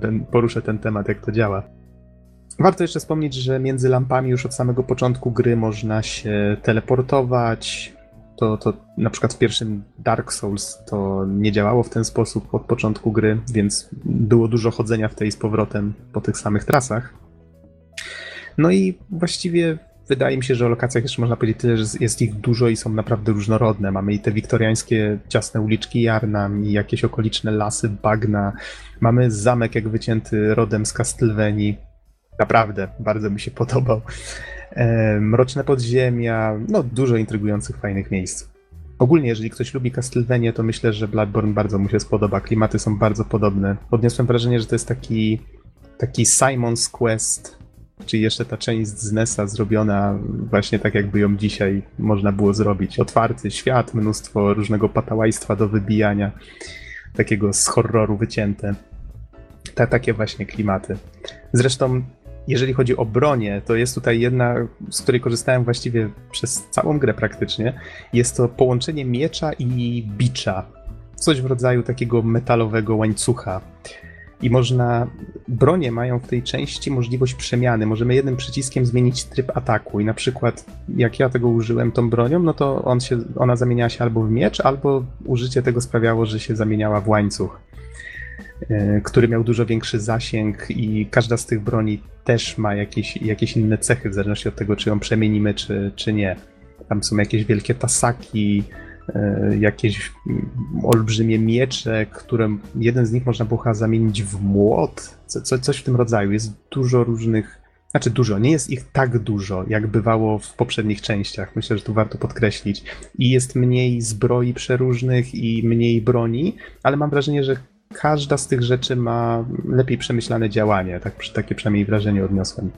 ten, poruszę ten temat, jak to działa. Warto jeszcze wspomnieć, że między lampami już od samego początku gry można się teleportować, to, to na przykład w pierwszym Dark Souls to nie działało w ten sposób od początku gry, więc było dużo chodzenia w tej z powrotem po tych samych trasach. No i właściwie wydaje mi się, że o lokacjach jeszcze można powiedzieć tyle, że jest ich dużo i są naprawdę różnorodne. Mamy i te wiktoriańskie ciasne uliczki Jarnam i jakieś okoliczne lasy bagna. Mamy zamek jak wycięty rodem z Castlevanii. Naprawdę, bardzo mi się podobał. Mroczne podziemia, no dużo intrygujących, fajnych miejsc. Ogólnie, jeżeli ktoś lubi Castlevania, to myślę, że Bloodborne bardzo mu się spodoba. Klimaty są bardzo podobne. Odniosłem wrażenie, że to jest taki, taki Simon's Quest, czyli jeszcze ta część z NESa zrobiona właśnie tak, jakby ją dzisiaj można było zrobić. Otwarty świat, mnóstwo różnego patałajstwa do wybijania, takiego z horroru wycięte. Te, takie właśnie klimaty. Zresztą jeżeli chodzi o bronię, to jest tutaj jedna, z której korzystałem właściwie przez całą grę praktycznie. Jest to połączenie miecza i bicza. Coś w rodzaju takiego metalowego łańcucha. I można. Bronie mają w tej części możliwość przemiany. Możemy jednym przyciskiem zmienić tryb ataku. I na przykład, jak ja tego użyłem tą bronią, no to on się, ona zamieniała się albo w miecz, albo użycie tego sprawiało, że się zamieniała w łańcuch. E, który miał dużo większy zasięg i każda z tych broni też ma jakieś, jakieś inne cechy, w zależności od tego, czy ją przemienimy, czy, czy nie. Tam są jakieś wielkie tasaki, jakieś olbrzymie miecze, które jeden z nich można było zamienić w młot, co, coś w tym rodzaju. Jest dużo różnych, znaczy dużo, nie jest ich tak dużo, jak bywało w poprzednich częściach. Myślę, że tu warto podkreślić. I jest mniej zbroi przeróżnych i mniej broni, ale mam wrażenie, że każda z tych rzeczy ma lepiej przemyślane działanie. Tak, takie przynajmniej wrażenie odniosłem.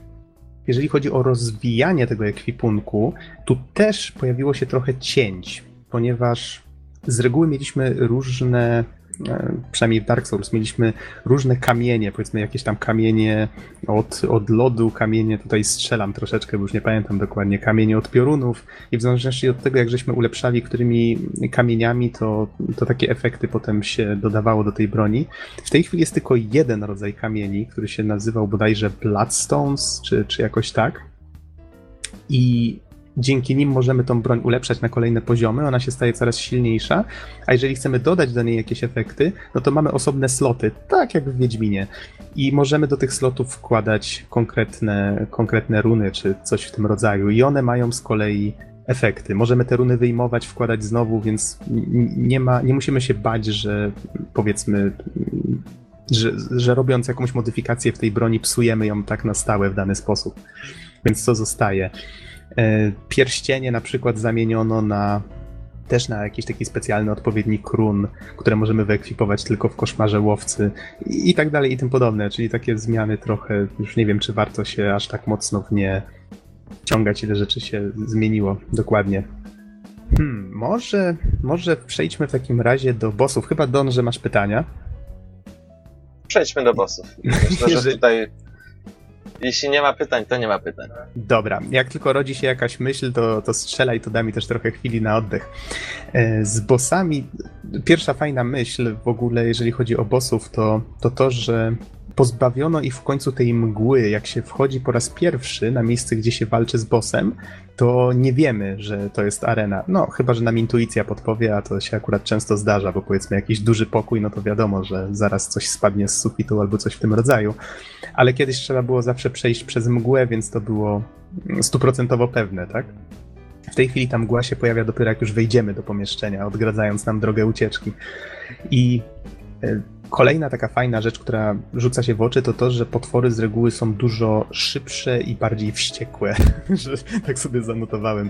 Jeżeli chodzi o rozwijanie tego ekwipunku, tu też pojawiło się trochę cięć, ponieważ z reguły mieliśmy różne E, przynajmniej w Dark Souls, mieliśmy różne kamienie, powiedzmy jakieś tam kamienie od, od lodu, kamienie, tutaj strzelam troszeczkę, bo już nie pamiętam dokładnie, kamienie od piorunów i w zależności od tego, jak żeśmy ulepszali którymi kamieniami, to, to takie efekty potem się dodawało do tej broni. W tej chwili jest tylko jeden rodzaj kamieni, który się nazywał bodajże Bloodstones, czy, czy jakoś tak. I dzięki nim możemy tą broń ulepszać na kolejne poziomy, ona się staje coraz silniejsza, a jeżeli chcemy dodać do niej jakieś efekty, no to mamy osobne sloty, tak jak w Wiedźminie. I możemy do tych slotów wkładać konkretne, konkretne runy, czy coś w tym rodzaju. I one mają z kolei efekty. Możemy te runy wyjmować, wkładać znowu, więc nie, ma, nie musimy się bać, że powiedzmy, że, że robiąc jakąś modyfikację w tej broni, psujemy ją tak na stałe w dany sposób. Więc to zostaje. E, pierścienie na przykład zamieniono na też na jakiś taki specjalny odpowiednik run, które możemy wyekwipować tylko w koszmarze łowcy i, i tak dalej i tym podobne, czyli takie zmiany trochę, już nie wiem czy warto się aż tak mocno w nie ciągać, ile rzeczy się zmieniło dokładnie. Hmm, może, może przejdźmy w takim razie do bossów. Chyba Don, że masz pytania. Przejdźmy do bossów. *laughs* Myślę, że tutaj jeśli nie ma pytań, to nie ma pytań. Dobra, jak tylko rodzi się jakaś myśl, to, to strzelaj, to da mi też trochę chwili na oddech. E, z bossami, pierwsza fajna myśl w ogóle, jeżeli chodzi o bossów, to to, to że pozbawiono ich w końcu tej mgły. Jak się wchodzi po raz pierwszy na miejsce, gdzie się walczy z bossem, to nie wiemy, że to jest arena. No, chyba, że nam intuicja podpowie, a to się akurat często zdarza, bo powiedzmy jakiś duży pokój, no to wiadomo, że zaraz coś spadnie z sufitu albo coś w tym rodzaju. Ale kiedyś trzeba było zawsze przejść przez mgłę, więc to było stuprocentowo pewne, tak? W tej chwili ta mgła się pojawia dopiero jak już wejdziemy do pomieszczenia, odgradzając nam drogę ucieczki. I Kolejna taka fajna rzecz, która rzuca się w oczy, to to, że potwory z reguły są dużo szybsze i bardziej wściekłe, *laughs* tak sobie zanotowałem.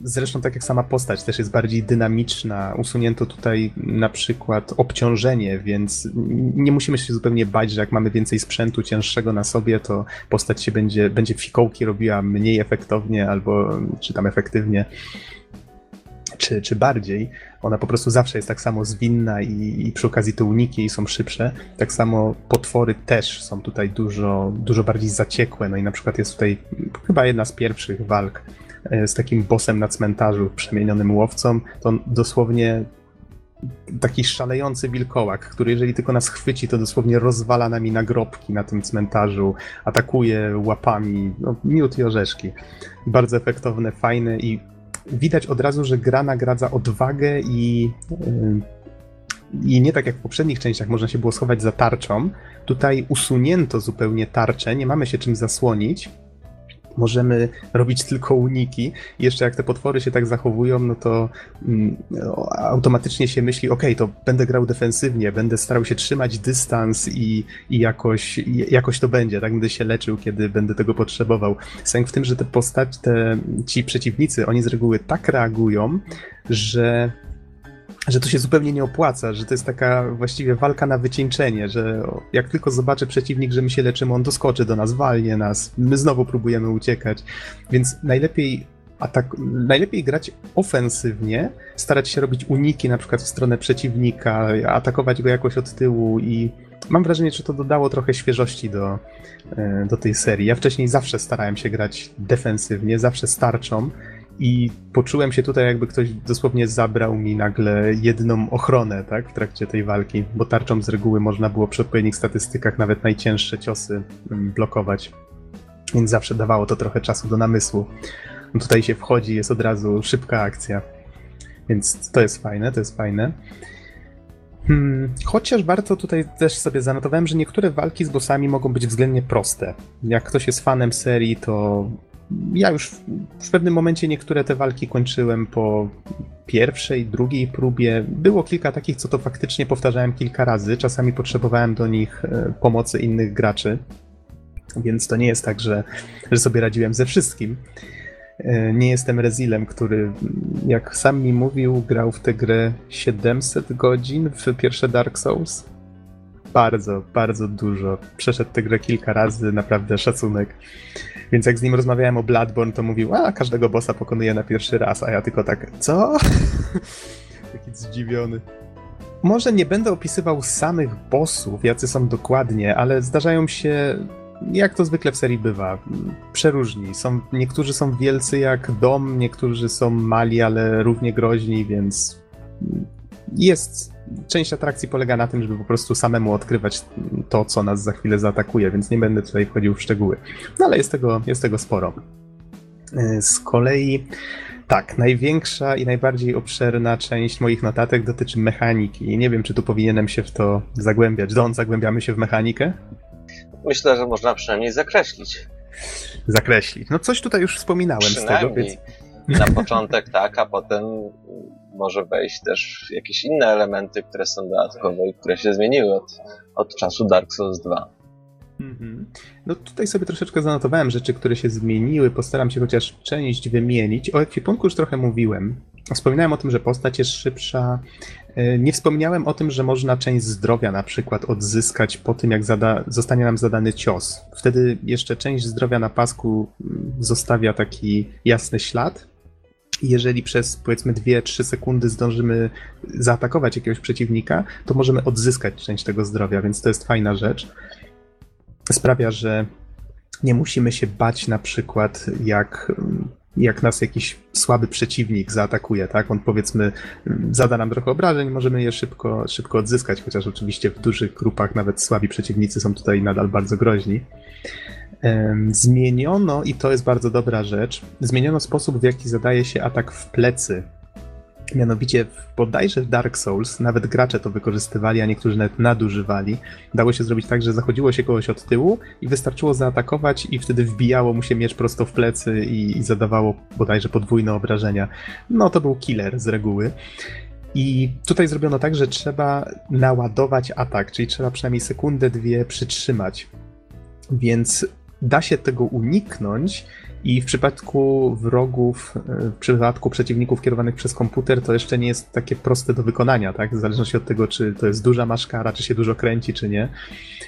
Zresztą tak jak sama postać też jest bardziej dynamiczna. Usunięto tutaj na przykład obciążenie, więc nie musimy się zupełnie bać, że jak mamy więcej sprzętu cięższego na sobie, to postać się będzie, będzie fikołki robiła mniej efektownie albo czy tam efektywnie czy, czy bardziej, ona po prostu zawsze jest tak samo zwinna i, i przy okazji te uniki są szybsze. Tak samo potwory też są tutaj dużo, dużo bardziej zaciekłe. No i na przykład jest tutaj chyba jedna z pierwszych walk e, z takim bossem na cmentarzu, przemienionym łowcą. To dosłownie taki szalejący wilkołak, który jeżeli tylko nas chwyci, to dosłownie rozwala nami nagrobki na tym cmentarzu, atakuje łapami, no, miód i orzeszki. Bardzo efektowne, fajne i widać od razu, że gra nagradza odwagę i, y, i nie tak jak w poprzednich częściach można się było schować za tarczą. Tutaj usunięto zupełnie tarczę, nie mamy się czym zasłonić możemy robić tylko uniki. I jeszcze jak te potwory się tak zachowują, no to mm, automatycznie się myśli, ok, to będę grał defensywnie, będę starał się trzymać dystans i, i jakoś, jakoś to będzie, tak będę się leczył, kiedy będę tego potrzebował. Sęk w tym, że te postać, te, ci przeciwnicy, oni z reguły tak reagują, że że to się zupełnie nie opłaca, że to jest taka właściwie walka na wycieńczenie, że jak tylko zobaczy przeciwnik, że my się leczymy, on doskoczy do nas, walnie nas, my znowu próbujemy uciekać, więc najlepiej atak, najlepiej grać ofensywnie, starać się robić uniki na przykład w stronę przeciwnika, atakować go jakoś od tyłu i mam wrażenie, że to dodało trochę świeżości do, e, do tej serii. Ja wcześniej zawsze starałem się grać defensywnie, zawsze starczą i poczułem się tutaj, jakby ktoś dosłownie zabrał mi nagle jedną ochronę, tak, w trakcie tej walki, bo tarczą z reguły można było przy odpowiednich statystykach nawet najcięższe ciosy mm, blokować, więc zawsze dawało to trochę czasu do namysłu. No tutaj się wchodzi, jest od razu szybka akcja, więc to jest fajne, to jest fajne. Hmm, chociaż warto tutaj też sobie zanotowałem, że niektóre walki z bossami mogą być względnie proste. Jak ktoś jest fanem serii, to ja już w pewnym momencie niektóre te walki kończyłem po pierwszej, drugiej próbie. Było kilka takich, co to faktycznie powtarzałem kilka razy. Czasami potrzebowałem do nich e, pomocy innych graczy. Więc to nie jest tak, że, że sobie radziłem ze wszystkim. E, nie jestem Rezilem, który, jak sam mi mówił, grał w tę grę 700 godzin w pierwsze Dark Souls. Bardzo, bardzo dużo. Przeszedł tę grę kilka razy, naprawdę szacunek. Więc jak z nim rozmawiałem o Bloodborne, to mówił, a każdego bossa pokonuje na pierwszy raz, a ja tylko tak, co? *laughs* Taki zdziwiony. Może nie będę opisywał samych bossów, jacy są dokładnie, ale zdarzają się, jak to zwykle w serii bywa, przeróżni. Są, niektórzy są wielcy jak dom, niektórzy są mali, ale równie groźni, więc jest część atrakcji polega na tym, żeby po prostu samemu odkrywać to, co nas za chwilę zaatakuje, więc nie będę tutaj wchodził w szczegóły. No ale jest tego, jest tego sporo. E, z kolei tak, największa i najbardziej obszerna część moich notatek dotyczy mechaniki. Nie wiem, czy tu powinienem się w to zagłębiać. Don, zagłębiamy się w mechanikę? Myślę, że można przynajmniej zakreślić. Zakreślić. No coś tutaj już wspominałem z tego, więc... Na początek tak, a potem może wejść też jakieś inne elementy, które są dodatkowe i które się zmieniły od, od czasu Dark Souls 2. Mhm. No tutaj sobie troszeczkę zanotowałem rzeczy, które się zmieniły. Postaram się chociaż część wymienić. O ekwipunku już trochę mówiłem. Wspominałem o tym, że postać jest szybsza. E, nie wspomniałem o tym, że można część zdrowia na przykład odzyskać po tym, jak zada, zostanie nam zadany cios. Wtedy jeszcze część zdrowia na pasku mm, zostawia taki jasny ślad, jeżeli przez powiedzmy 2-3 sekundy zdążymy zaatakować jakiegoś przeciwnika, to możemy odzyskać część tego zdrowia, więc to jest fajna rzecz. Sprawia, że nie musimy się bać na przykład, jak jak nas jakiś słaby przeciwnik zaatakuje, tak? On powiedzmy zada nam trochę obrażeń, możemy je szybko, szybko odzyskać, chociaż oczywiście w dużych grupach nawet słabi przeciwnicy są tutaj nadal bardzo groźni. Zmieniono, i to jest bardzo dobra rzecz, zmieniono sposób, w jaki zadaje się atak w plecy Mianowicie bodajże w Dark Souls nawet gracze to wykorzystywali, a niektórzy nawet nadużywali. Dało się zrobić tak, że zachodziło się kogoś od tyłu i wystarczyło zaatakować i wtedy wbijało mu się miecz prosto w plecy i, i zadawało bodajże podwójne obrażenia. No to był killer z reguły. I tutaj zrobiono tak, że trzeba naładować atak, czyli trzeba przynajmniej sekundę, dwie przytrzymać. Więc da się tego uniknąć i w przypadku wrogów, e, w przypadku przeciwników kierowanych przez komputer, to jeszcze nie jest takie proste do wykonania, tak? W zależności od tego, czy to jest duża maszkara, czy się dużo kręci, czy nie.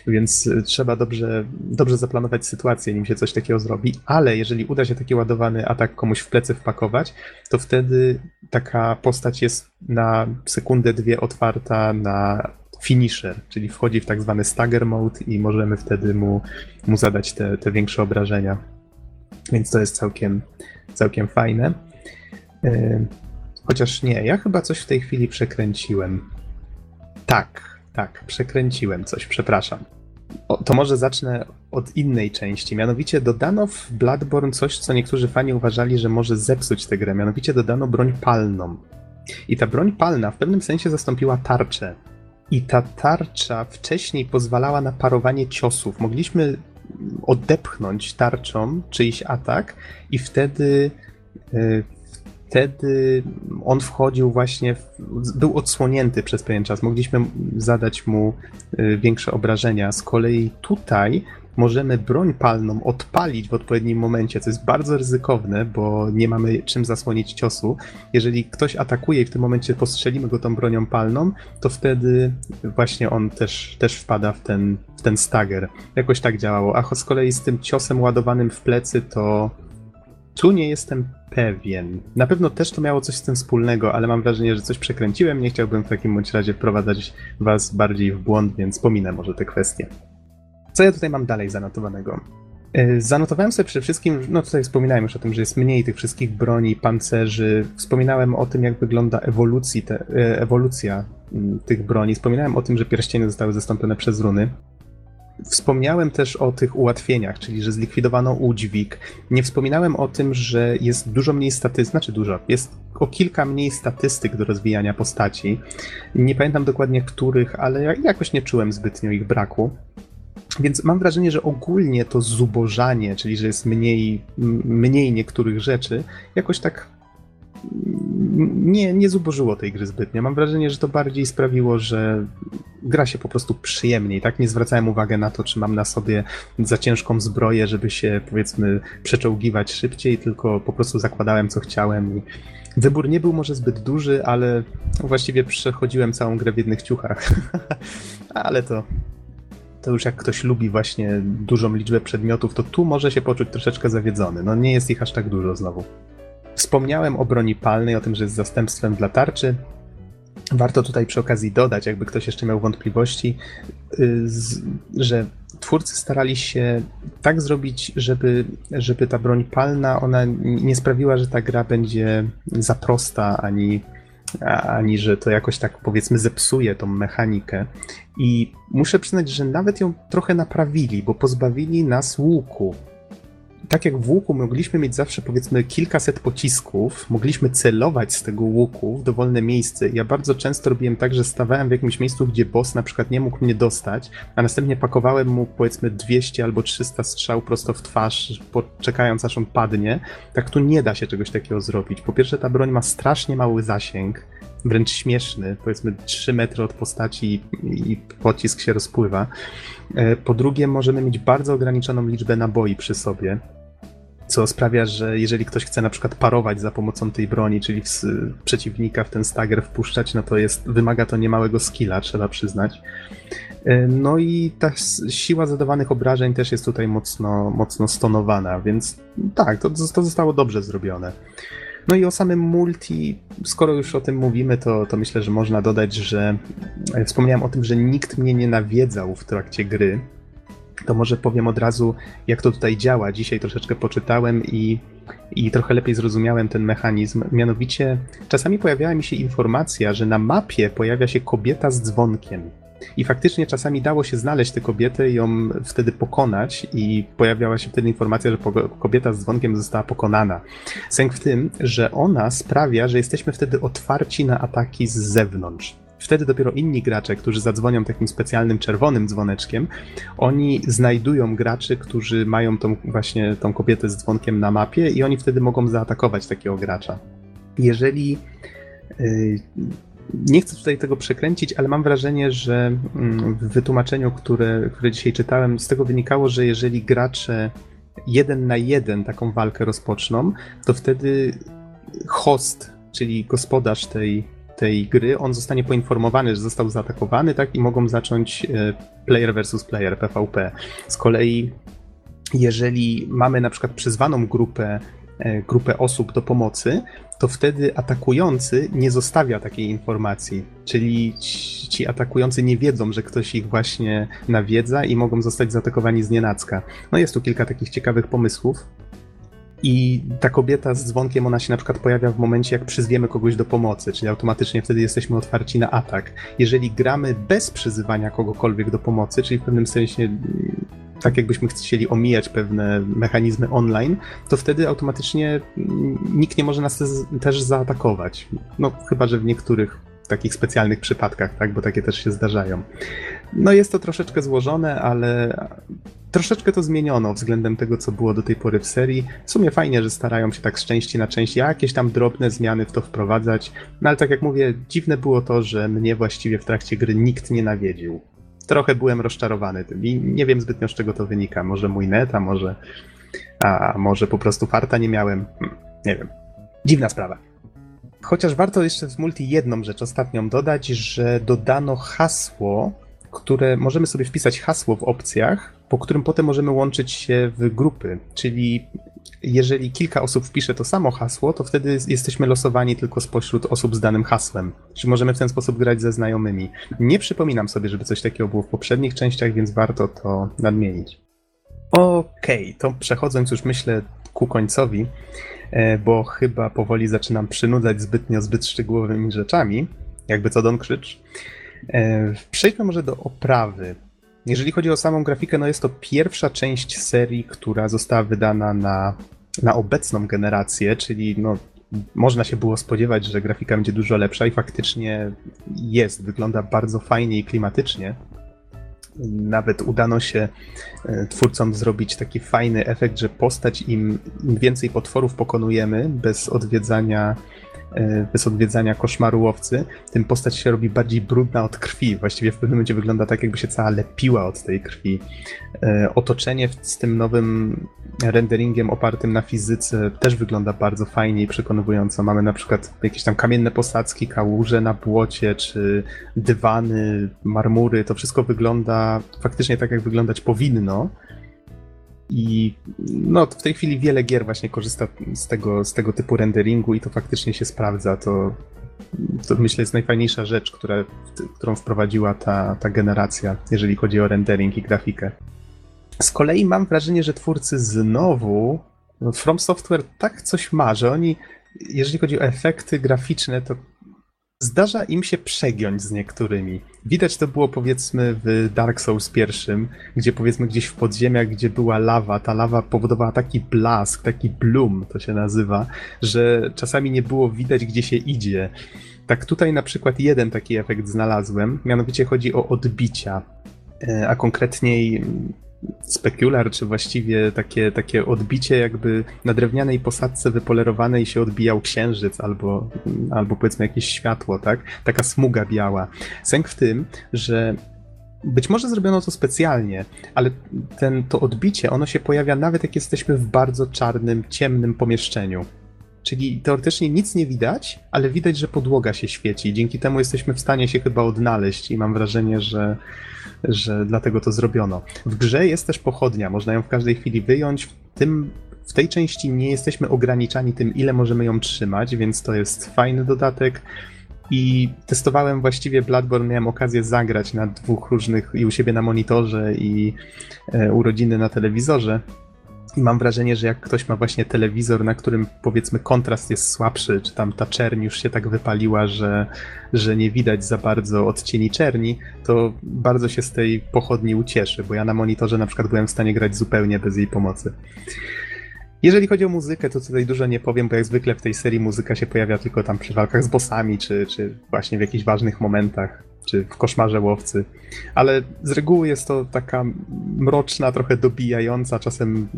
Więc e, trzeba dobrze, dobrze zaplanować sytuację, nim się coś takiego zrobi. Ale jeżeli uda się taki ładowany atak komuś w plecy wpakować, to wtedy taka postać jest na sekundę, dwie otwarta na finisher, czyli wchodzi w tak zwany stagger mode i możemy wtedy mu, mu zadać te, te większe obrażenia. Więc to jest całkiem, całkiem fajne. E, chociaż nie, ja chyba coś w tej chwili przekręciłem. Tak, tak, przekręciłem coś, przepraszam. O, to może zacznę od innej części. Mianowicie dodano w Bloodborne coś, co niektórzy fani uważali, że może zepsuć tę grę. Mianowicie dodano broń palną. I ta broń palna w pewnym sensie zastąpiła tarczę. I ta tarcza wcześniej pozwalała na parowanie ciosów. Mogliśmy odepchnąć tarczą czyjś atak i wtedy e, wtedy on wchodził właśnie, w, był odsłonięty przez pewien czas. Mogliśmy zadać mu e, większe obrażenia. Z kolei tutaj możemy broń palną odpalić w odpowiednim momencie, co jest bardzo ryzykowne, bo nie mamy czym zasłonić ciosu. Jeżeli ktoś atakuje i w tym momencie postrzelimy go tą bronią palną, to wtedy właśnie on też, też wpada w ten, w ten stagger. Jakoś tak działało. A z kolei z tym ciosem ładowanym w plecy, to tu nie jestem pewien. Na pewno też to miało coś z tym wspólnego, ale mam wrażenie, że coś przekręciłem. Nie chciałbym w takim bądź razie wprowadzać was bardziej w błąd, więc pominę może te kwestie. Co ja tutaj mam dalej zanotowanego? E, zanotowałem sobie przede wszystkim, no tutaj wspominałem już o tym, że jest mniej tych wszystkich broni, pancerzy. Wspominałem o tym, jak wygląda ewolucji te, e, ewolucja tych broni. Wspominałem o tym, że pierścienie zostały zastąpione przez runy. Wspomniałem też o tych ułatwieniach, czyli że zlikwidowano udźwig. Nie wspominałem o tym, że jest dużo mniej statystyk, znaczy dużo, jest o kilka mniej statystyk do rozwijania postaci. Nie pamiętam dokładnie których, ale jakoś nie czułem zbytnio ich braku. Więc mam wrażenie, że ogólnie to zubożanie, czyli że jest mniej, mniej niektórych rzeczy, jakoś tak nie, nie zubożyło tej gry zbytnio. Mam wrażenie, że to bardziej sprawiło, że gra się po prostu przyjemniej, tak? Nie zwracałem uwagi na to, czy mam na sobie za ciężką zbroję, żeby się powiedzmy przeczołgiwać szybciej, tylko po prostu zakładałem co chciałem i wybór nie był może zbyt duży, ale właściwie przechodziłem całą grę w jednych ciuchach. *laughs* ale to to już jak ktoś lubi właśnie dużą liczbę przedmiotów, to tu może się poczuć troszeczkę zawiedzony. No nie jest ich aż tak dużo znowu. Wspomniałem o broni palnej, o tym, że jest zastępstwem dla tarczy. Warto tutaj przy okazji dodać, jakby ktoś jeszcze miał wątpliwości, y, że twórcy starali się tak zrobić, żeby, żeby ta broń palna ona nie sprawiła, że ta gra będzie za prosta ani ani że to jakoś tak powiedzmy zepsuje tą mechanikę. I muszę przyznać, że nawet ją trochę naprawili, bo pozbawili nas łuku tak jak w łuku mogliśmy mieć zawsze powiedzmy kilkaset pocisków, mogliśmy celować z tego łuku w dowolne miejsce. Ja bardzo często robiłem tak, że stawałem w jakimś miejscu, gdzie boss na przykład nie mógł mnie dostać, a następnie pakowałem mu powiedzmy 200 albo 300 strzał prosto w twarz, czekając aż on padnie. Tak tu nie da się czegoś takiego zrobić. Po pierwsze ta broń ma strasznie mały zasięg, wręcz śmieszny, powiedzmy 3 metry od postaci i pocisk się rozpływa. E, po drugie, możemy mieć bardzo ograniczoną liczbę naboi przy sobie co sprawia, że jeżeli ktoś chce na przykład parować za pomocą tej broni, czyli w przeciwnika w ten stagger wpuszczać, no to jest, wymaga to niemałego skilla, trzeba przyznać. E, no i ta siła zadawanych obrażeń też jest tutaj mocno, mocno stonowana, więc tak, to, to zostało dobrze zrobione. No i o samym multi, skoro już o tym mówimy, to, to myślę, że można dodać, że e, wspomniałem o tym, że nikt mnie nie nawiedzał w trakcie gry to może powiem od razu, jak to tutaj działa. Dzisiaj troszeczkę poczytałem i i trochę lepiej zrozumiałem ten mechanizm. Mianowicie czasami pojawiała mi się informacja, że na mapie pojawia się kobieta z dzwonkiem. I faktycznie czasami dało się znaleźć tę kobietę i ją wtedy pokonać, i pojawiała się wtedy informacja, że kobieta z dzwonkiem została pokonana. Sęk w tym, że ona sprawia, że jesteśmy wtedy otwarci na ataki z zewnątrz. Wtedy dopiero inni gracze, którzy zadzwonią takim specjalnym czerwonym dzwoneczkiem, oni znajdują graczy, którzy mają tą właśnie tą kobietę z dzwonkiem na mapie i oni wtedy mogą zaatakować takiego gracza. Jeżeli yy, nie chcę tutaj tego przekręcić, ale mam wrażenie, że mm, w wytłumaczeniu, które, które dzisiaj czytałem, z tego wynikało, że jeżeli gracze jeden na jeden taką walkę rozpoczną, to wtedy host, czyli gospodarz tej, tej gry, on zostanie poinformowany, że został zaatakowany, tak, i mogą zacząć e, player versus player, PvP. Z kolei, jeżeli mamy na przykład przyzwaną grupę, grupę osób do pomocy, to wtedy atakujący nie zostawia takiej informacji. Czyli ci, ci atakujący nie wiedzą, że ktoś ich właśnie nawiedza i mogą zostać zaatakowani z nienacka. No jest tu kilka takich ciekawych pomysłów. I ta kobieta z dzwonkiem, ona się na przykład pojawia w momencie, jak przyzwiemy kogoś do pomocy, czyli automatycznie wtedy jesteśmy otwarci na atak. Jeżeli gramy bez przyzywania kogokolwiek do pomocy, czyli w pewnym sensie tak jakbyśmy chcieli omijać pewne mechanizmy online, to wtedy automatycznie nikt nie może nas też zaatakować. No chyba, że w niektórych takich specjalnych przypadkach, tak, bo takie też się zdarzają. No jest to troszeczkę złożone, ale troszeczkę to zmieniono względem tego, co było do tej pory w serii. W sumie fajnie, że starają się tak z części na część jakieś tam drobne zmiany w to wprowadzać, no ale tak jak mówię, dziwne było to, że mnie właściwie w trakcie gry nikt nie nawiedził trochę byłem rozczarowany tym i nie wiem zbytnio z czego to wynika. Może mój net, a może, a może po prostu farta nie miałem. Hmm, nie wiem. Dziwna sprawa. Chociaż warto jeszcze w multi jedną rzecz ostatnią dodać, że dodano hasło, które możemy sobie wpisać hasło w opcjach, po którym potem możemy łączyć się w grupy. Czyli jeżeli kilka osób wpisze to samo hasło, to wtedy jesteśmy losowani tylko spośród osób z danym hasłem. Czyli możemy w ten sposób grać ze znajomymi. Nie przypominam sobie, żeby coś takiego było w poprzednich częściach, więc warto to nadmienić. Okej, okay, to przechodząc już myślę ku końcowi, e, bo chyba powoli zaczynam przynudzać zbytnio zbyt szczegółowymi rzeczami, jakby co Don Krzycz. E, przejdźmy może do oprawy. Jeżeli chodzi o samą grafikę, no jest to pierwsza część serii, która została wydana na, na obecną generację, czyli no, można się było spodziewać, że grafika będzie dużo lepsza i faktycznie jest, wygląda bardzo fajnie i klimatycznie. Nawet udano się e, twórcom zrobić taki fajny efekt, że postać im, im więcej potworów pokonujemy bez odwiedzania bez odwiedzania koszmaru łowcy, tym postać się robi bardziej brudna od krwi. Właściwie w pewnym momencie wygląda tak, jakby się cała lepiła od tej krwi. E, otoczenie z tym nowym renderingiem opartym na fizyce też wygląda bardzo fajnie i przekonująco. Mamy na przykład jakieś tam kamienne posadzki, kałuże na błocie, czy dywany, marmury. To wszystko wygląda faktycznie tak, jak wyglądać powinno. I no, w tej chwili wiele gier właśnie korzysta z tego, z tego typu renderingu i to faktycznie się sprawdza. To, to myślę jest najfajniejsza rzecz, która, którą wprowadziła ta, ta generacja, jeżeli chodzi o rendering i grafikę. Z kolei mam wrażenie, że twórcy znowu From Software tak coś ma, że oni, jeżeli chodzi o efekty graficzne, to Zdarza im się przegiąć z niektórymi. Widać to było powiedzmy w Dark Souls pierwszym, gdzie powiedzmy gdzieś w podziemiach, gdzie była lawa, ta lawa powodowała taki blask, taki bloom to się nazywa, że czasami nie było widać gdzie się idzie. Tak tutaj na przykład jeden taki efekt znalazłem, mianowicie chodzi o odbicia, e, a konkretniej spekular, czy właściwie takie, takie odbicie jakby na drewnianej posadce wypolerowanej się odbijał księżyc albo, albo powiedzmy jakieś światło, tak? Taka smuga biała. Sęk w tym, że być może zrobiono to specjalnie, ale ten, to odbicie, ono się pojawia nawet jak jesteśmy w bardzo czarnym, ciemnym pomieszczeniu. Czyli teoretycznie nic nie widać, ale widać, że podłoga się świeci. Dzięki temu jesteśmy w stanie się chyba odnaleźć i mam wrażenie, że, że dlatego to zrobiono. W grze jest też pochodnia, można ją w każdej chwili wyjąć. W, tym, w tej części nie jesteśmy ograniczani tym, ile możemy ją trzymać, więc to jest fajny dodatek. I testowałem właściwie Bloodborne, miałem okazję zagrać na dwóch różnych, i u siebie na monitorze, i e, urodziny na telewizorze. I mam wrażenie, że jak ktoś ma właśnie telewizor, na którym powiedzmy kontrast jest słabszy, czy tam ta czerń już się tak wypaliła, że, że nie widać za bardzo odcieni czerni, to bardzo się z tej pochodni ucieszy, bo ja na monitorze na przykład byłem w stanie grać zupełnie bez jej pomocy. Jeżeli chodzi o muzykę, to tutaj dużo nie powiem, bo jak zwykle w tej serii muzyka się pojawia tylko tam przy walkach z bossami, czy, czy właśnie w jakichś ważnych momentach, czy w koszmarze łowcy. Ale z reguły jest to taka mroczna, trochę dobijająca, czasem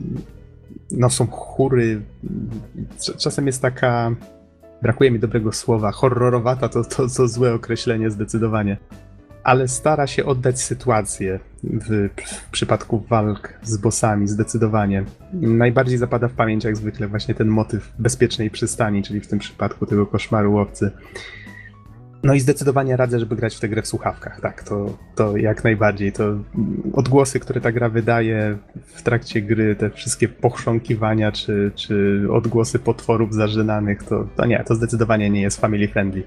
no są chóry, czasem jest taka, brakuje mi dobrego słowa, horrorowata to, to, to złe określenie zdecydowanie ale stara się oddać sytuację w, w przypadku walk z bossami, zdecydowanie. Najbardziej zapada w pamięć, jak zwykle, właśnie ten motyw bezpiecznej przystani, czyli w tym przypadku tego koszmaru łowcy. No i zdecydowanie radzę, żeby grać w tę grę w słuchawkach, tak, to, to jak najbardziej. To odgłosy, które ta gra wydaje w trakcie gry, te wszystkie pochrząkiwania, czy, czy odgłosy potworów zażynanych, to, to nie, to zdecydowanie nie jest family friendly.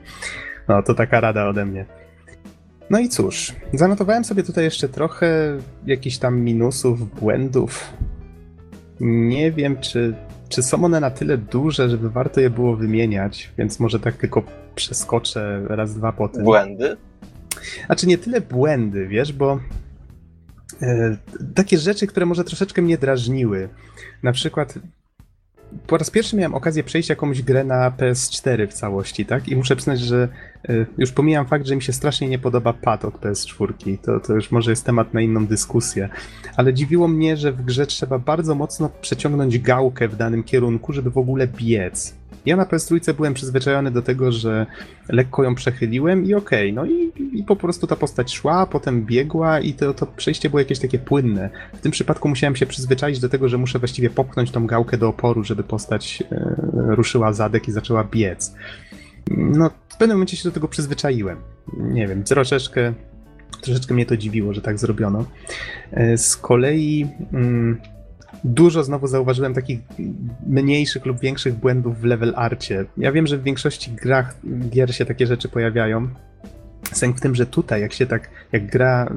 No, to taka rada ode mnie. No i cóż, zanotowałem sobie tutaj jeszcze trochę jakichś tam minusów, błędów. Nie wiem, czy, czy są one na tyle duże, żeby warto je było wymieniać, więc może tak tylko przeskoczę raz, dwa potem. Błędy? A czy nie tyle błędy, wiesz, bo e, takie rzeczy, które może troszeczkę mnie drażniły. Na przykład po raz pierwszy miałem okazję przejść jakąś grę na PS4 w całości, tak? I muszę przyznać, że już pomijam fakt, że mi się strasznie nie podoba pad od PS4. To, to już może jest temat na inną dyskusję. Ale dziwiło mnie, że w grze trzeba bardzo mocno przeciągnąć gałkę w danym kierunku, żeby w ogóle biec. Ja na PS3 byłem przyzwyczajony do tego, że lekko ją przechyliłem i okej, okay, no i, i, po prostu ta postać szła, potem biegła i to, to przejście było jakieś takie płynne. W tym przypadku musiałem się przyzwyczaić do tego, że muszę właściwie popchnąć tą gałkę do oporu, żeby postać e, ruszyła zadek i zaczęła biec. No, w pewnym momencie się do tego przyzwyczaiłem. Nie wiem, troszeczkę, troszeczkę mnie to dziwiło, że tak zrobiono. E, z kolei... Mm, dużo znowu zauważyłem takich mniejszych lub większych błędów w level arcie. Ja wiem, że w większości grach, gier się takie rzeczy pojawiają. Sęk w tym, że tutaj, jak się tak, jak gra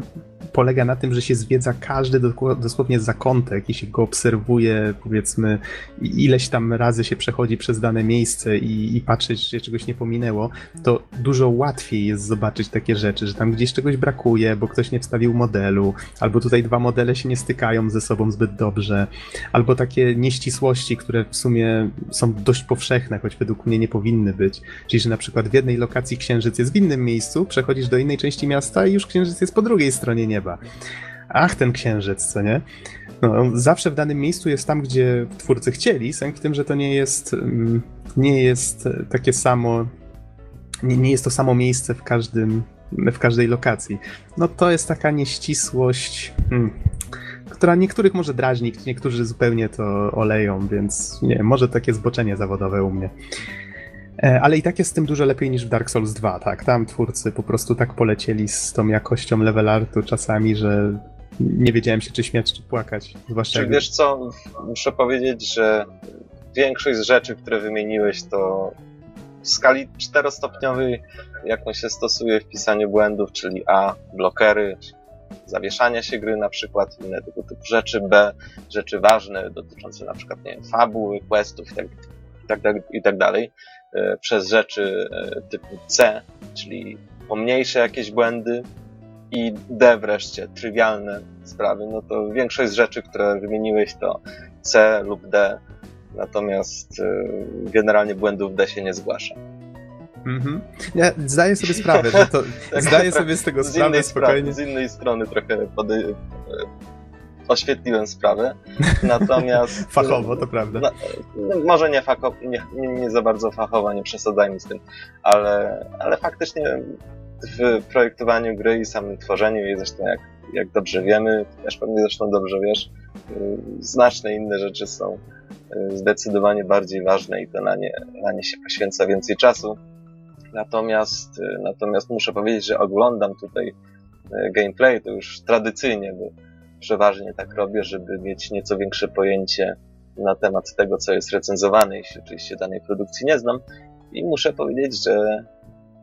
polega na tym, że się zwiedza każdy dosłownie zakątek i się go obserwuje, powiedzmy, ileś tam razy się przechodzi przez dane miejsce i, i patrzy, czy się czegoś nie pominęło, to dużo łatwiej jest zobaczyć takie rzeczy, że tam gdzieś czegoś brakuje, bo ktoś nie wstawił modelu, albo tutaj dwa modele się nie stykają ze sobą zbyt dobrze, albo takie nieścisłości, które w sumie są dość powszechne, choć według mnie nie powinny być. Czyli, że na przykład w jednej lokacji księżyc jest w innym miejscu, przechodzisz do innej części miasta i już księżyc jest po drugiej stronie nieba. Ach, ten księżyc, co nie? No, zawsze w danym miejscu jest tam, gdzie twórcy chcieli, sęk w tym, że to nie jest, mm, nie jest takie samo, nie, nie jest to samo miejsce w każdym, w każdej lokacji. No to jest taka nieścisłość, hmm, która niektórych może drażnić, niektórzy zupełnie to oleją, więc nie może takie zboczenie zawodowe u mnie. E, ale i tak jest z tym dużo lepiej niż w Dark Souls 2, tak? Tam twórcy po prostu tak polecieli z tą jakością level artu czasami, że nie wiedziałem się, czy śmiać, czy płakać. Zwłaszcza czy wiesz co, muszę powiedzieć, że większość z rzeczy, które wymieniłeś, to w skali czterostopniowej, jaką się stosuje w pisaniu błędów, czyli A, blokery, zawieszania się gry na przykład, inne tego typu rzeczy, B, rzeczy ważne dotyczące na przykład, nie wiem, fabuły, questów i tak, i E, przez rzeczy e, typu C, czyli pomniejsze jakieś błędy i D wreszcie, trywialne sprawy, no to większość z rzeczy, które wymieniłeś to C lub D, natomiast e, generalnie błędów D się nie zgłasza. Mhm. Ja zdaję sobie sprawę, że to. *laughs* Tak, zdaję sobie z tego sprawę spokojnie. z innej strony trochę pody, oświetliłem sprawę. Natomiast. *laughs* fachowo, to prawda. No, może nie, fachowo, nie, nie, za bardzo fachowo, nie przesadzajmy z tym, ale, ale faktycznie w projektowaniu gry i samym tworzeniu jej zresztą jak, jak dobrze wiemy, też pewnie zresztą dobrze wiesz, y, znaczne inne rzeczy są y, zdecydowanie bardziej ważne i to na nie, na nie się poświęca więcej czasu. Natomiast, y, natomiast muszę powiedzieć, że oglądam tutaj gameplay, to już tradycyjnie, bo przeważnie tak robię, żeby mieć nieco większe pojęcie na temat tego, co jest recenzowane, jeśli oczywiście danej produkcji nie znam. I muszę powiedzieć, że,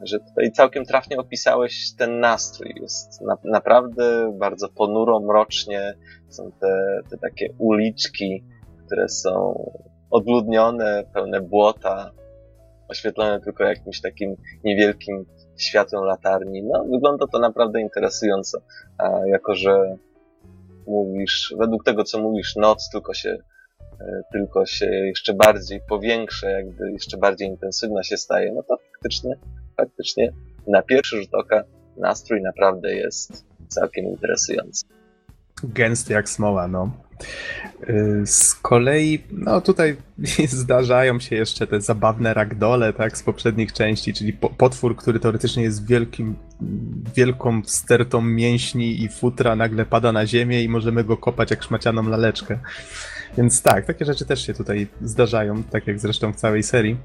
że tutaj całkiem trafnie opisałeś ten nastrój. Jest na, naprawdę bardzo ponuro, mrocznie. Są te, te takie uliczki które są odludnione, pełne błota, oświetlone tylko jakimś takim niewielkim światłem latarni. No, wygląda to naprawdę interesująco. A jako, że mówisz, według tego co mówisz, noc tylko się, e, tylko się jeszcze bardziej powiększa, jakby jeszcze bardziej intensywna się staje, no to faktycznie, faktycznie na pierwszy rzut oka nastrój naprawdę jest całkiem interesujący. Gęsty jak smoła, no. Y, z kolei, no tutaj *laughs* zdarzają się jeszcze te zabawne ragdole, tak, z poprzednich części, czyli potwór, który teoretycznie jest wielkim, wielką stertą mięśni i futra, nagle pada na ziemię i możemy go kopać jak szmacianą laleczkę. Więc tak, takie rzeczy też się tutaj zdarzają, tak jak zresztą w całej serii.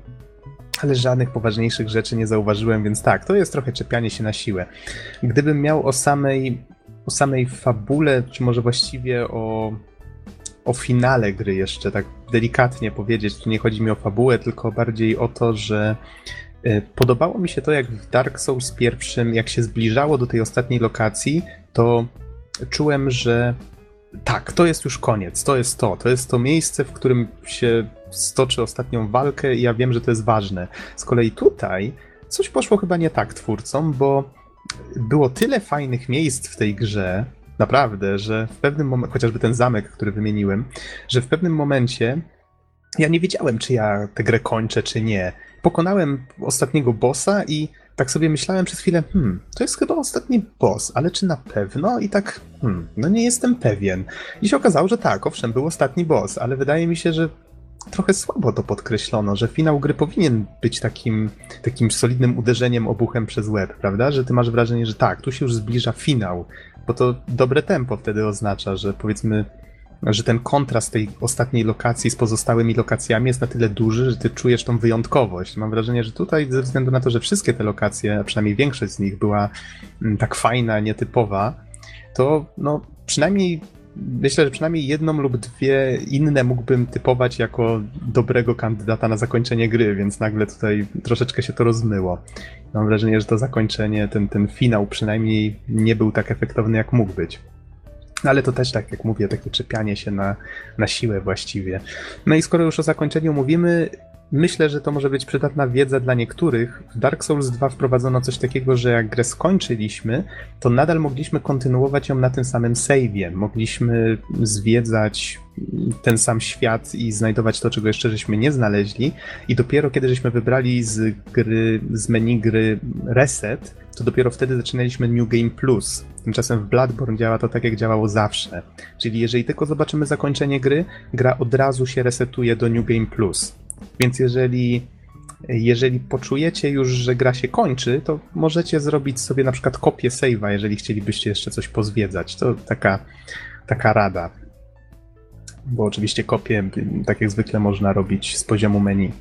Ale żadnych poważniejszych rzeczy nie zauważyłem, więc tak, to jest trochę czepianie się na siłę. Gdybym miał o samej, o samej fabule, czy może właściwie o o finale gry jeszcze tak delikatnie powiedzieć. Tu nie chodzi mi o fabułę, tylko bardziej o to, że e, podobało mi się to, jak w Dark Souls pierwszym, jak się zbliżało do tej ostatniej lokacji, to czułem, że tak, to jest już koniec, to jest to, to jest to miejsce, w którym się stoczy ostatnią walkę i ja wiem, że to jest ważne. Z kolei tutaj coś poszło chyba nie tak twórcom, bo było tyle fajnych miejsc w tej grze, Naprawdę, że w pewnym momencie, chociażby ten zamek, który wymieniłem, że w pewnym momencie ja nie wiedziałem, czy ja tę grę kończę, czy nie. Pokonałem ostatniego bossa i tak sobie myślałem przez chwilę, hmm, to jest chyba ostatni boss, ale czy na pewno? I tak, hmm, no nie jestem pewien. I się okazało, że tak, owszem, był ostatni boss, ale wydaje mi się, że trochę słabo to podkreślono, że finał gry powinien być takim, takim solidnym uderzeniem obuchem przez łeb, prawda? Że ty masz wrażenie, że tak, tu się już zbliża finał, bo to dobre tempo wtedy oznacza, że powiedzmy, że ten kontrast tej ostatniej lokacji z pozostałymi lokacjami jest na tyle duży, że ty czujesz tą wyjątkowość. Mam wrażenie, że tutaj ze względu na to, że wszystkie te lokacje, a przynajmniej większość z nich była mm, tak fajna, nietypowa, to no, przynajmniej myślę, że przynajmniej jedną lub dwie inne mógłbym typować jako dobrego kandydata na zakończenie gry, więc nagle tutaj troszeczkę się to rozmyło. Mam wrażenie, że to zakończenie, ten, ten finał przynajmniej nie był tak efektowny, jak mógł być. Ale to też, tak jak mówię, takie czepianie się na, na siłę właściwie. No i skoro już o zakończeniu mówimy, Myślę, że to może być przydatna wiedza dla niektórych. W Dark Souls 2 wprowadzono coś takiego, że jak grę skończyliśmy, to nadal mogliśmy kontynuować ją na tym samym save'ie. Mogliśmy zwiedzać ten sam świat i znajdować to, czego jeszcze żeśmy nie znaleźli. I dopiero kiedy żeśmy wybrali z gry, z menu gry Reset, to dopiero wtedy zaczynaliśmy New Game Plus. Tymczasem w Bloodborne działa to tak, jak działało zawsze. Czyli jeżeli tylko zobaczymy zakończenie gry, gra od razu się resetuje do New Game Plus. Więc jeżeli, jeżeli poczujecie już, że gra się kończy, to możecie zrobić sobie na przykład kopię save'a, jeżeli chcielibyście jeszcze coś pozwiedzać. To taka, taka rada. Bo oczywiście kopię, tak jak zwykle, można robić z poziomu menu.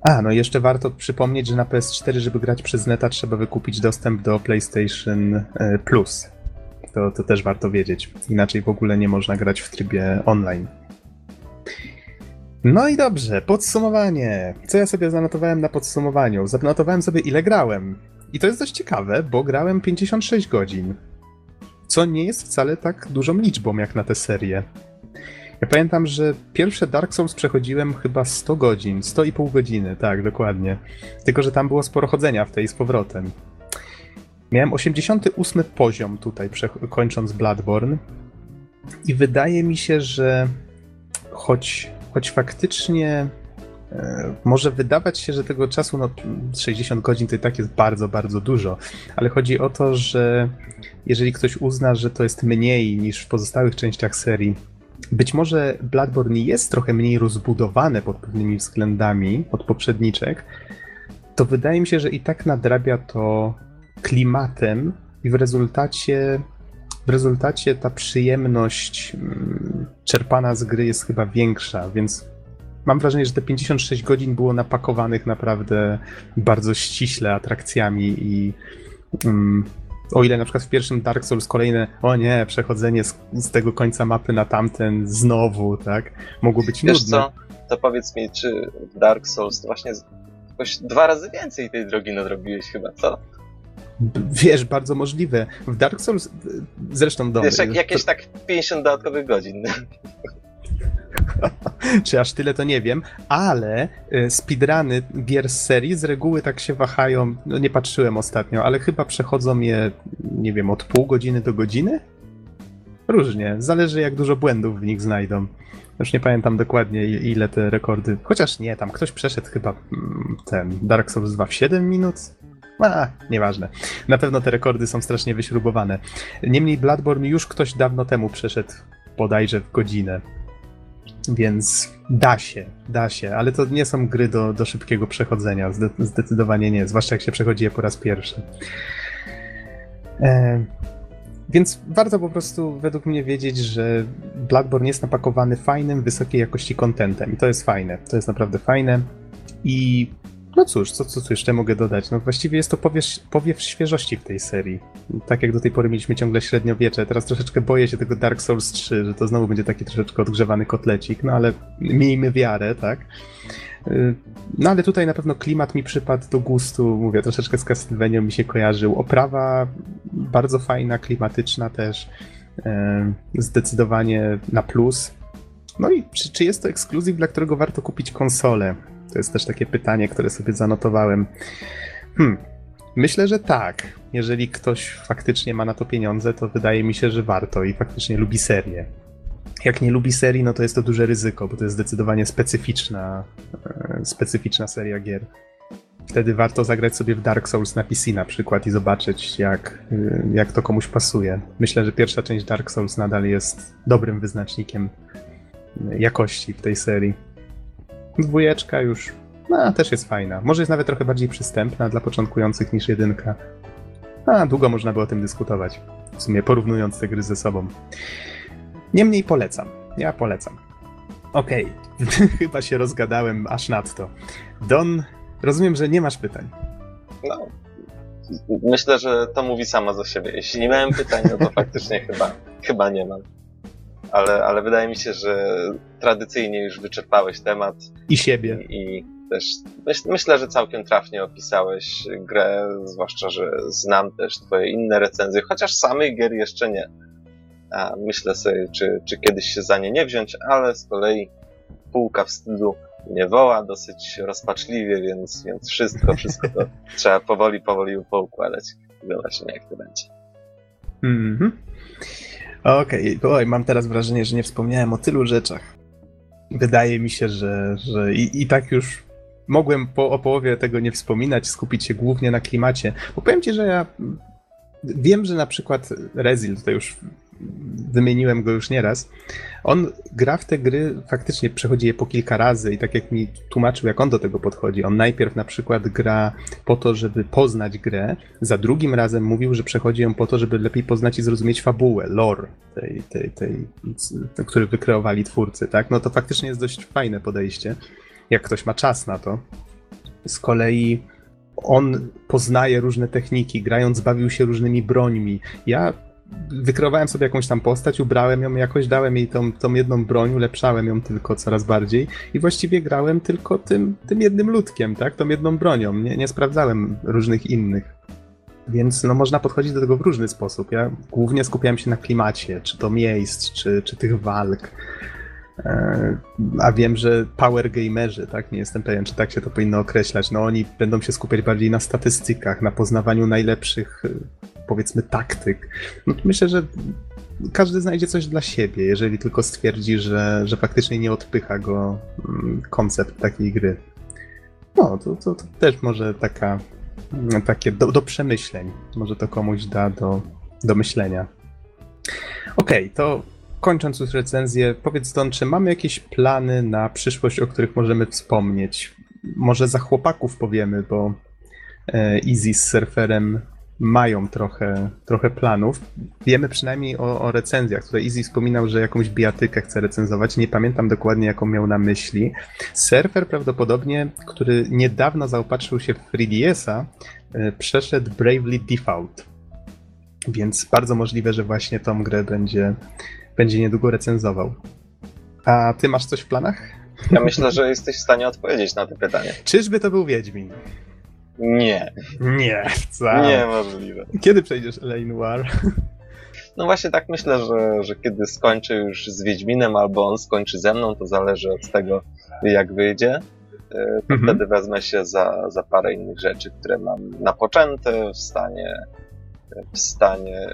A, no jeszcze warto przypomnieć, że na PS4, żeby grać przez neta, trzeba wykupić dostęp do PlayStation e, Plus. To, to też warto wiedzieć. Inaczej w ogóle nie można grać w trybie online. No i dobrze, podsumowanie. Co ja sobie zanotowałem na podsumowaniu? Zanotowałem sobie ile grałem. I to jest dość ciekawe, bo grałem 56 godzin. Co nie jest wcale tak dużą liczbą jak na tę serię. Ja pamiętam, że pierwsze Dark Souls przechodziłem chyba 100 godzin, 100,5 godziny, tak, dokładnie. Tylko, że tam było sporo chodzenia w tej z powrotem. Miałem 88 poziom tutaj, kończąc Bloodborne. I wydaje mi się, że choć choć faktycznie e, może wydawać się, że tego czasu, no 60 godzin to i tak jest bardzo, bardzo dużo, ale chodzi o to, że jeżeli ktoś uzna, że to jest mniej niż w pozostałych częściach serii, być może Bloodborne jest trochę mniej rozbudowane pod pewnymi względami od poprzedniczek, to wydaje mi się, że i tak nadrabia to klimatem i w rezultacie w rezultacie ta przyjemność mm, czerpana z gry jest chyba większa, więc mam wrażenie, że te 56 godzin było napakowanych naprawdę bardzo ściśle atrakcjami i um, o ile na przykład w pierwszym Dark Souls kolejne, o nie, przechodzenie z, z tego końca mapy na tamten znowu, tak, mogło być Wiesz nudne. co, to powiedz mi, czy w Dark Souls to właśnie jakoś dwa razy więcej tej drogi nadrobiłeś chyba, co? Wiesz, bardzo możliwe. W Dark Souls, zresztą do. Wiesz, jak, jakieś to... tak 50 dodatkowych godzin. *laughs* Czy aż tyle to nie wiem, ale y, speedruny gier z serii z reguły tak się wahają, no nie patrzyłem ostatnio, ale chyba przechodzą je, nie wiem, od pół godziny do godziny? Różnie, zależy jak dużo błędów w nich znajdą. Już nie pamiętam dokładnie ile te rekordy, chociaż nie, tam ktoś przeszedł chyba mm, ten Dark Souls 2 w 7 minut, a, nieważne. Na pewno te rekordy są strasznie wyśrubowane. Niemniej Bloodborne już ktoś dawno temu przeszedł bodajże w godzinę. Więc da się, da się, ale to nie są gry do, do szybkiego przechodzenia. Zdecydowanie nie, zwłaszcza jak się przechodzi je po raz pierwszy. E, więc warto po prostu według mnie wiedzieć, że Bloodborne jest napakowany fajnym, wysokiej jakości kontentem i to jest fajne. To jest naprawdę fajne. I no cóż, co, co, co jeszcze mogę dodać? No właściwie jest to powiew, powiew świeżości w tej serii. Tak jak do tej pory mieliśmy ciągle średniowiecze, teraz troszeczkę boję się tego Dark Souls 3, że to znowu będzie taki troszeczkę odgrzewany kotlecik, no ale miejmy wiarę, tak? Y, no ale tutaj na pewno klimat mi przypadł do gustu, mówię, troszeczkę z Castlevania mi się kojarzył. Oprawa bardzo fajna, klimatyczna też, y, zdecydowanie na plus. No i czy, czy jest to ekskluzyw, dla którego warto kupić konsolę? To jest też takie pytanie, które sobie zanotowałem. Hmm. Myślę, że tak. Jeżeli ktoś faktycznie ma na to pieniądze, to wydaje mi się, że warto i faktycznie lubi serię. Jak nie lubi serii, no to jest to duże ryzyko, bo to jest zdecydowanie specyficzna, e, specyficzna seria gier. Wtedy warto zagrać sobie w Dark Souls na PC na przykład i zobaczyć, jak, e, jak to komuś pasuje. Myślę, że pierwsza część Dark Souls nadal jest dobrym wyznacznikiem jakości w tej serii. Dwójeczka już no, też jest fajna. Może jest nawet trochę bardziej przystępna dla początkujących niż jedynka. A, długo można by o tym dyskutować. W sumie porównując te gry ze sobą. Niemniej polecam. Ja polecam. Okej, okay. *laughs* chyba się rozgadałem aż nadto. Don, rozumiem, że nie masz pytań. No, myślę, że to mówi sama za siebie. Jeśli nie miałem pytań, no to faktycznie chyba, chyba nie mam ale, ale wydaje mi się, że tradycyjnie już wyczerpałeś temat. I siebie. I, też myśl, myślę, że całkiem trafnie opisałeś grę, zwłaszcza, że znam też twoje inne recenzje, chociaż samych gier jeszcze nie. A myślę sobie, czy, czy kiedyś się za nie nie wziąć, ale z kolei półka wstydu nie woła dosyć rozpaczliwie, więc, więc wszystko, wszystko to *laughs* trzeba powoli, powoli poukładać. Zobaczymy, jak to będzie. Mhm. Okej, okay. mam teraz wrażenie, że nie wspomniałem o tylu rzeczach. Wydaje mi się, że, że i, i tak już mogłem po, o połowie tego nie wspominać, skupić się głównie na klimacie. Bo powiem ci, że ja wiem, że na przykład Rezil, tutaj już wymieniłem go już nieraz, on gra w te gry, faktycznie przechodzi je po kilka razy i tak jak mi tłumaczył, jak on do tego podchodzi, on najpierw na przykład gra po to, żeby poznać grę, za drugim razem mówił, że przechodzi ją po to, żeby lepiej poznać i zrozumieć fabułę, lore tej, tej, tej, który wykreowali twórcy, tak? No to faktycznie jest dość fajne podejście, jak ktoś ma czas na to. Z kolei on poznaje różne techniki, grając bawił się różnymi brońmi. Ja wykreowałem sobie jakąś tam postać, ubrałem ją jakoś, dałem jej tą, tą jedną broń, ulepszałem ją tylko coraz bardziej i właściwie grałem tylko tym, tym jednym ludkiem, tak? Tą jedną bronią. Nie, nie sprawdzałem różnych innych. Więc no, można podchodzić do tego w różny sposób. Ja głównie skupiałem się na klimacie, czy to miejsc, czy, czy tych walk. E, a wiem, że power gamerzy, tak? Nie jestem pewien, czy tak się to powinno określać. No oni będą się skupiać bardziej na statystykach, na poznawaniu najlepszych, e, powiedzmy, taktyk. No myślę, że każdy znajdzie coś dla siebie, jeżeli tylko stwierdzi, że, że faktycznie nie odpycha go mm, koncept takiej gry. No, to, to, to też może taka, mm, takie do, do przemyśleń. Może to komuś da do, do myślenia. Okej, okay, to kończąc już recenzję, powiedz Don, czy mamy jakieś plany na przyszłość, o których możemy wspomnieć? Może za chłopaków powiemy, bo e, Easy z surferem mają trochę, trochę planów. Wiemy przynajmniej o, o recenzjach. Tutaj Easy wspominał, że jakąś bijatykę chce recenzować. Nie pamiętam dokładnie, jaką miał na myśli. Surfer prawdopodobnie, który niedawno zaopatrzył się w 3DS-a, e, przeszedł Bravely Default. Więc bardzo możliwe, że właśnie tą grę będzie będzie niedługo recenzował. A ty masz coś w planach? Ja myślę, że jesteś w stanie odpowiedzieć na to pytanie. Czyżby to był Wiedźmin? Nie. Nie, wcale. Niemożliwe. Kiedy przejdziesz L.A. Noir? No właśnie tak myślę, że, że kiedy skończę już z Wiedźminem albo on skończy ze mną, to zależy od tego, jak wyjdzie. E, to Mhm. wtedy wezmę się za, za parę innych rzeczy, które mam napoczęte w stanie, w stanie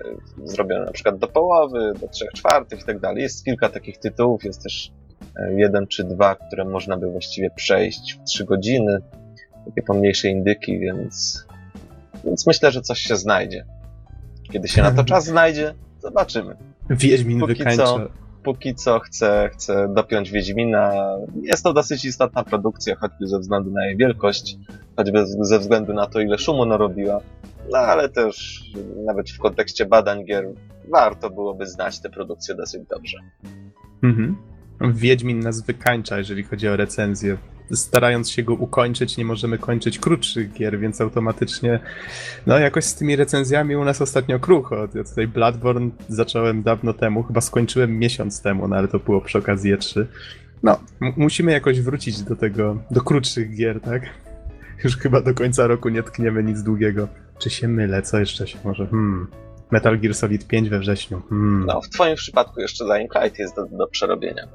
zrobione na przykład do połowy, do trzech czwartych i tak dalej. Jest kilka takich tytułów, jest też e, jeden czy dwa, które można by właściwie przejść w trzy godziny. Takie pomniejsze indyki, więc, więc myślę, że coś się znajdzie. Kiedy się na to *laughs* czas znajdzie, zobaczymy. Wiedźmin Póki wykańcza. co. Póki co chcę, chcę dopiąć Wiedźmina. Jest to dosyć istotna produkcja, choćby ze względu na jej wielkość, choćby ze względu na to, ile szumu narobiła. No ale też nawet w kontekście badań gier warto byłoby znać tę produkcję dosyć dobrze. Mhm. Wiedźmin nas wykańcza, jeżeli chodzi o recenzję. Starając się go ukończyć, nie możemy kończyć krótszych gier, więc automatycznie, no jakoś z tymi recenzjami u nas ostatnio krucho. Ja tutaj Bloodborne zacząłem dawno temu, chyba skończyłem miesiąc temu, no ale to było przy okazji E3. No, m- musimy jakoś wrócić do tego, do krótszych gier, tak? Już chyba do końca roku nie tkniemy nic długiego. Czy się mylę? Co jeszcze się może? Hmm. Metal Gear Solid 5 we wrześniu. Hmm. No, w twoim przypadku jeszcze Dying Light jest do, do przerobienia.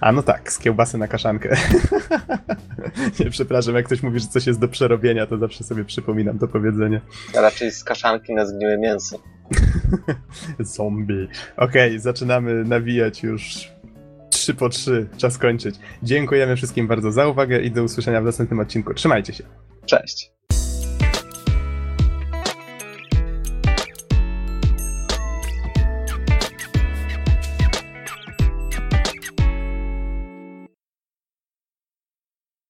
A no tak, z kiełbasy na kaszankę. *laughs* nie, przepraszam, jak ktoś mówi, że coś jest do przerobienia, to zawsze sobie przypominam to powiedzenie. A raczej z kaszanki na zgniłe mięso. *laughs* Zombie. Okej, zaczynamy nawijać już trzy po trzy. Czas kończyć. Dziękujemy wszystkim bardzo za uwagę i do usłyszenia w następnym odcinku. Trzymajcie się. Cześć!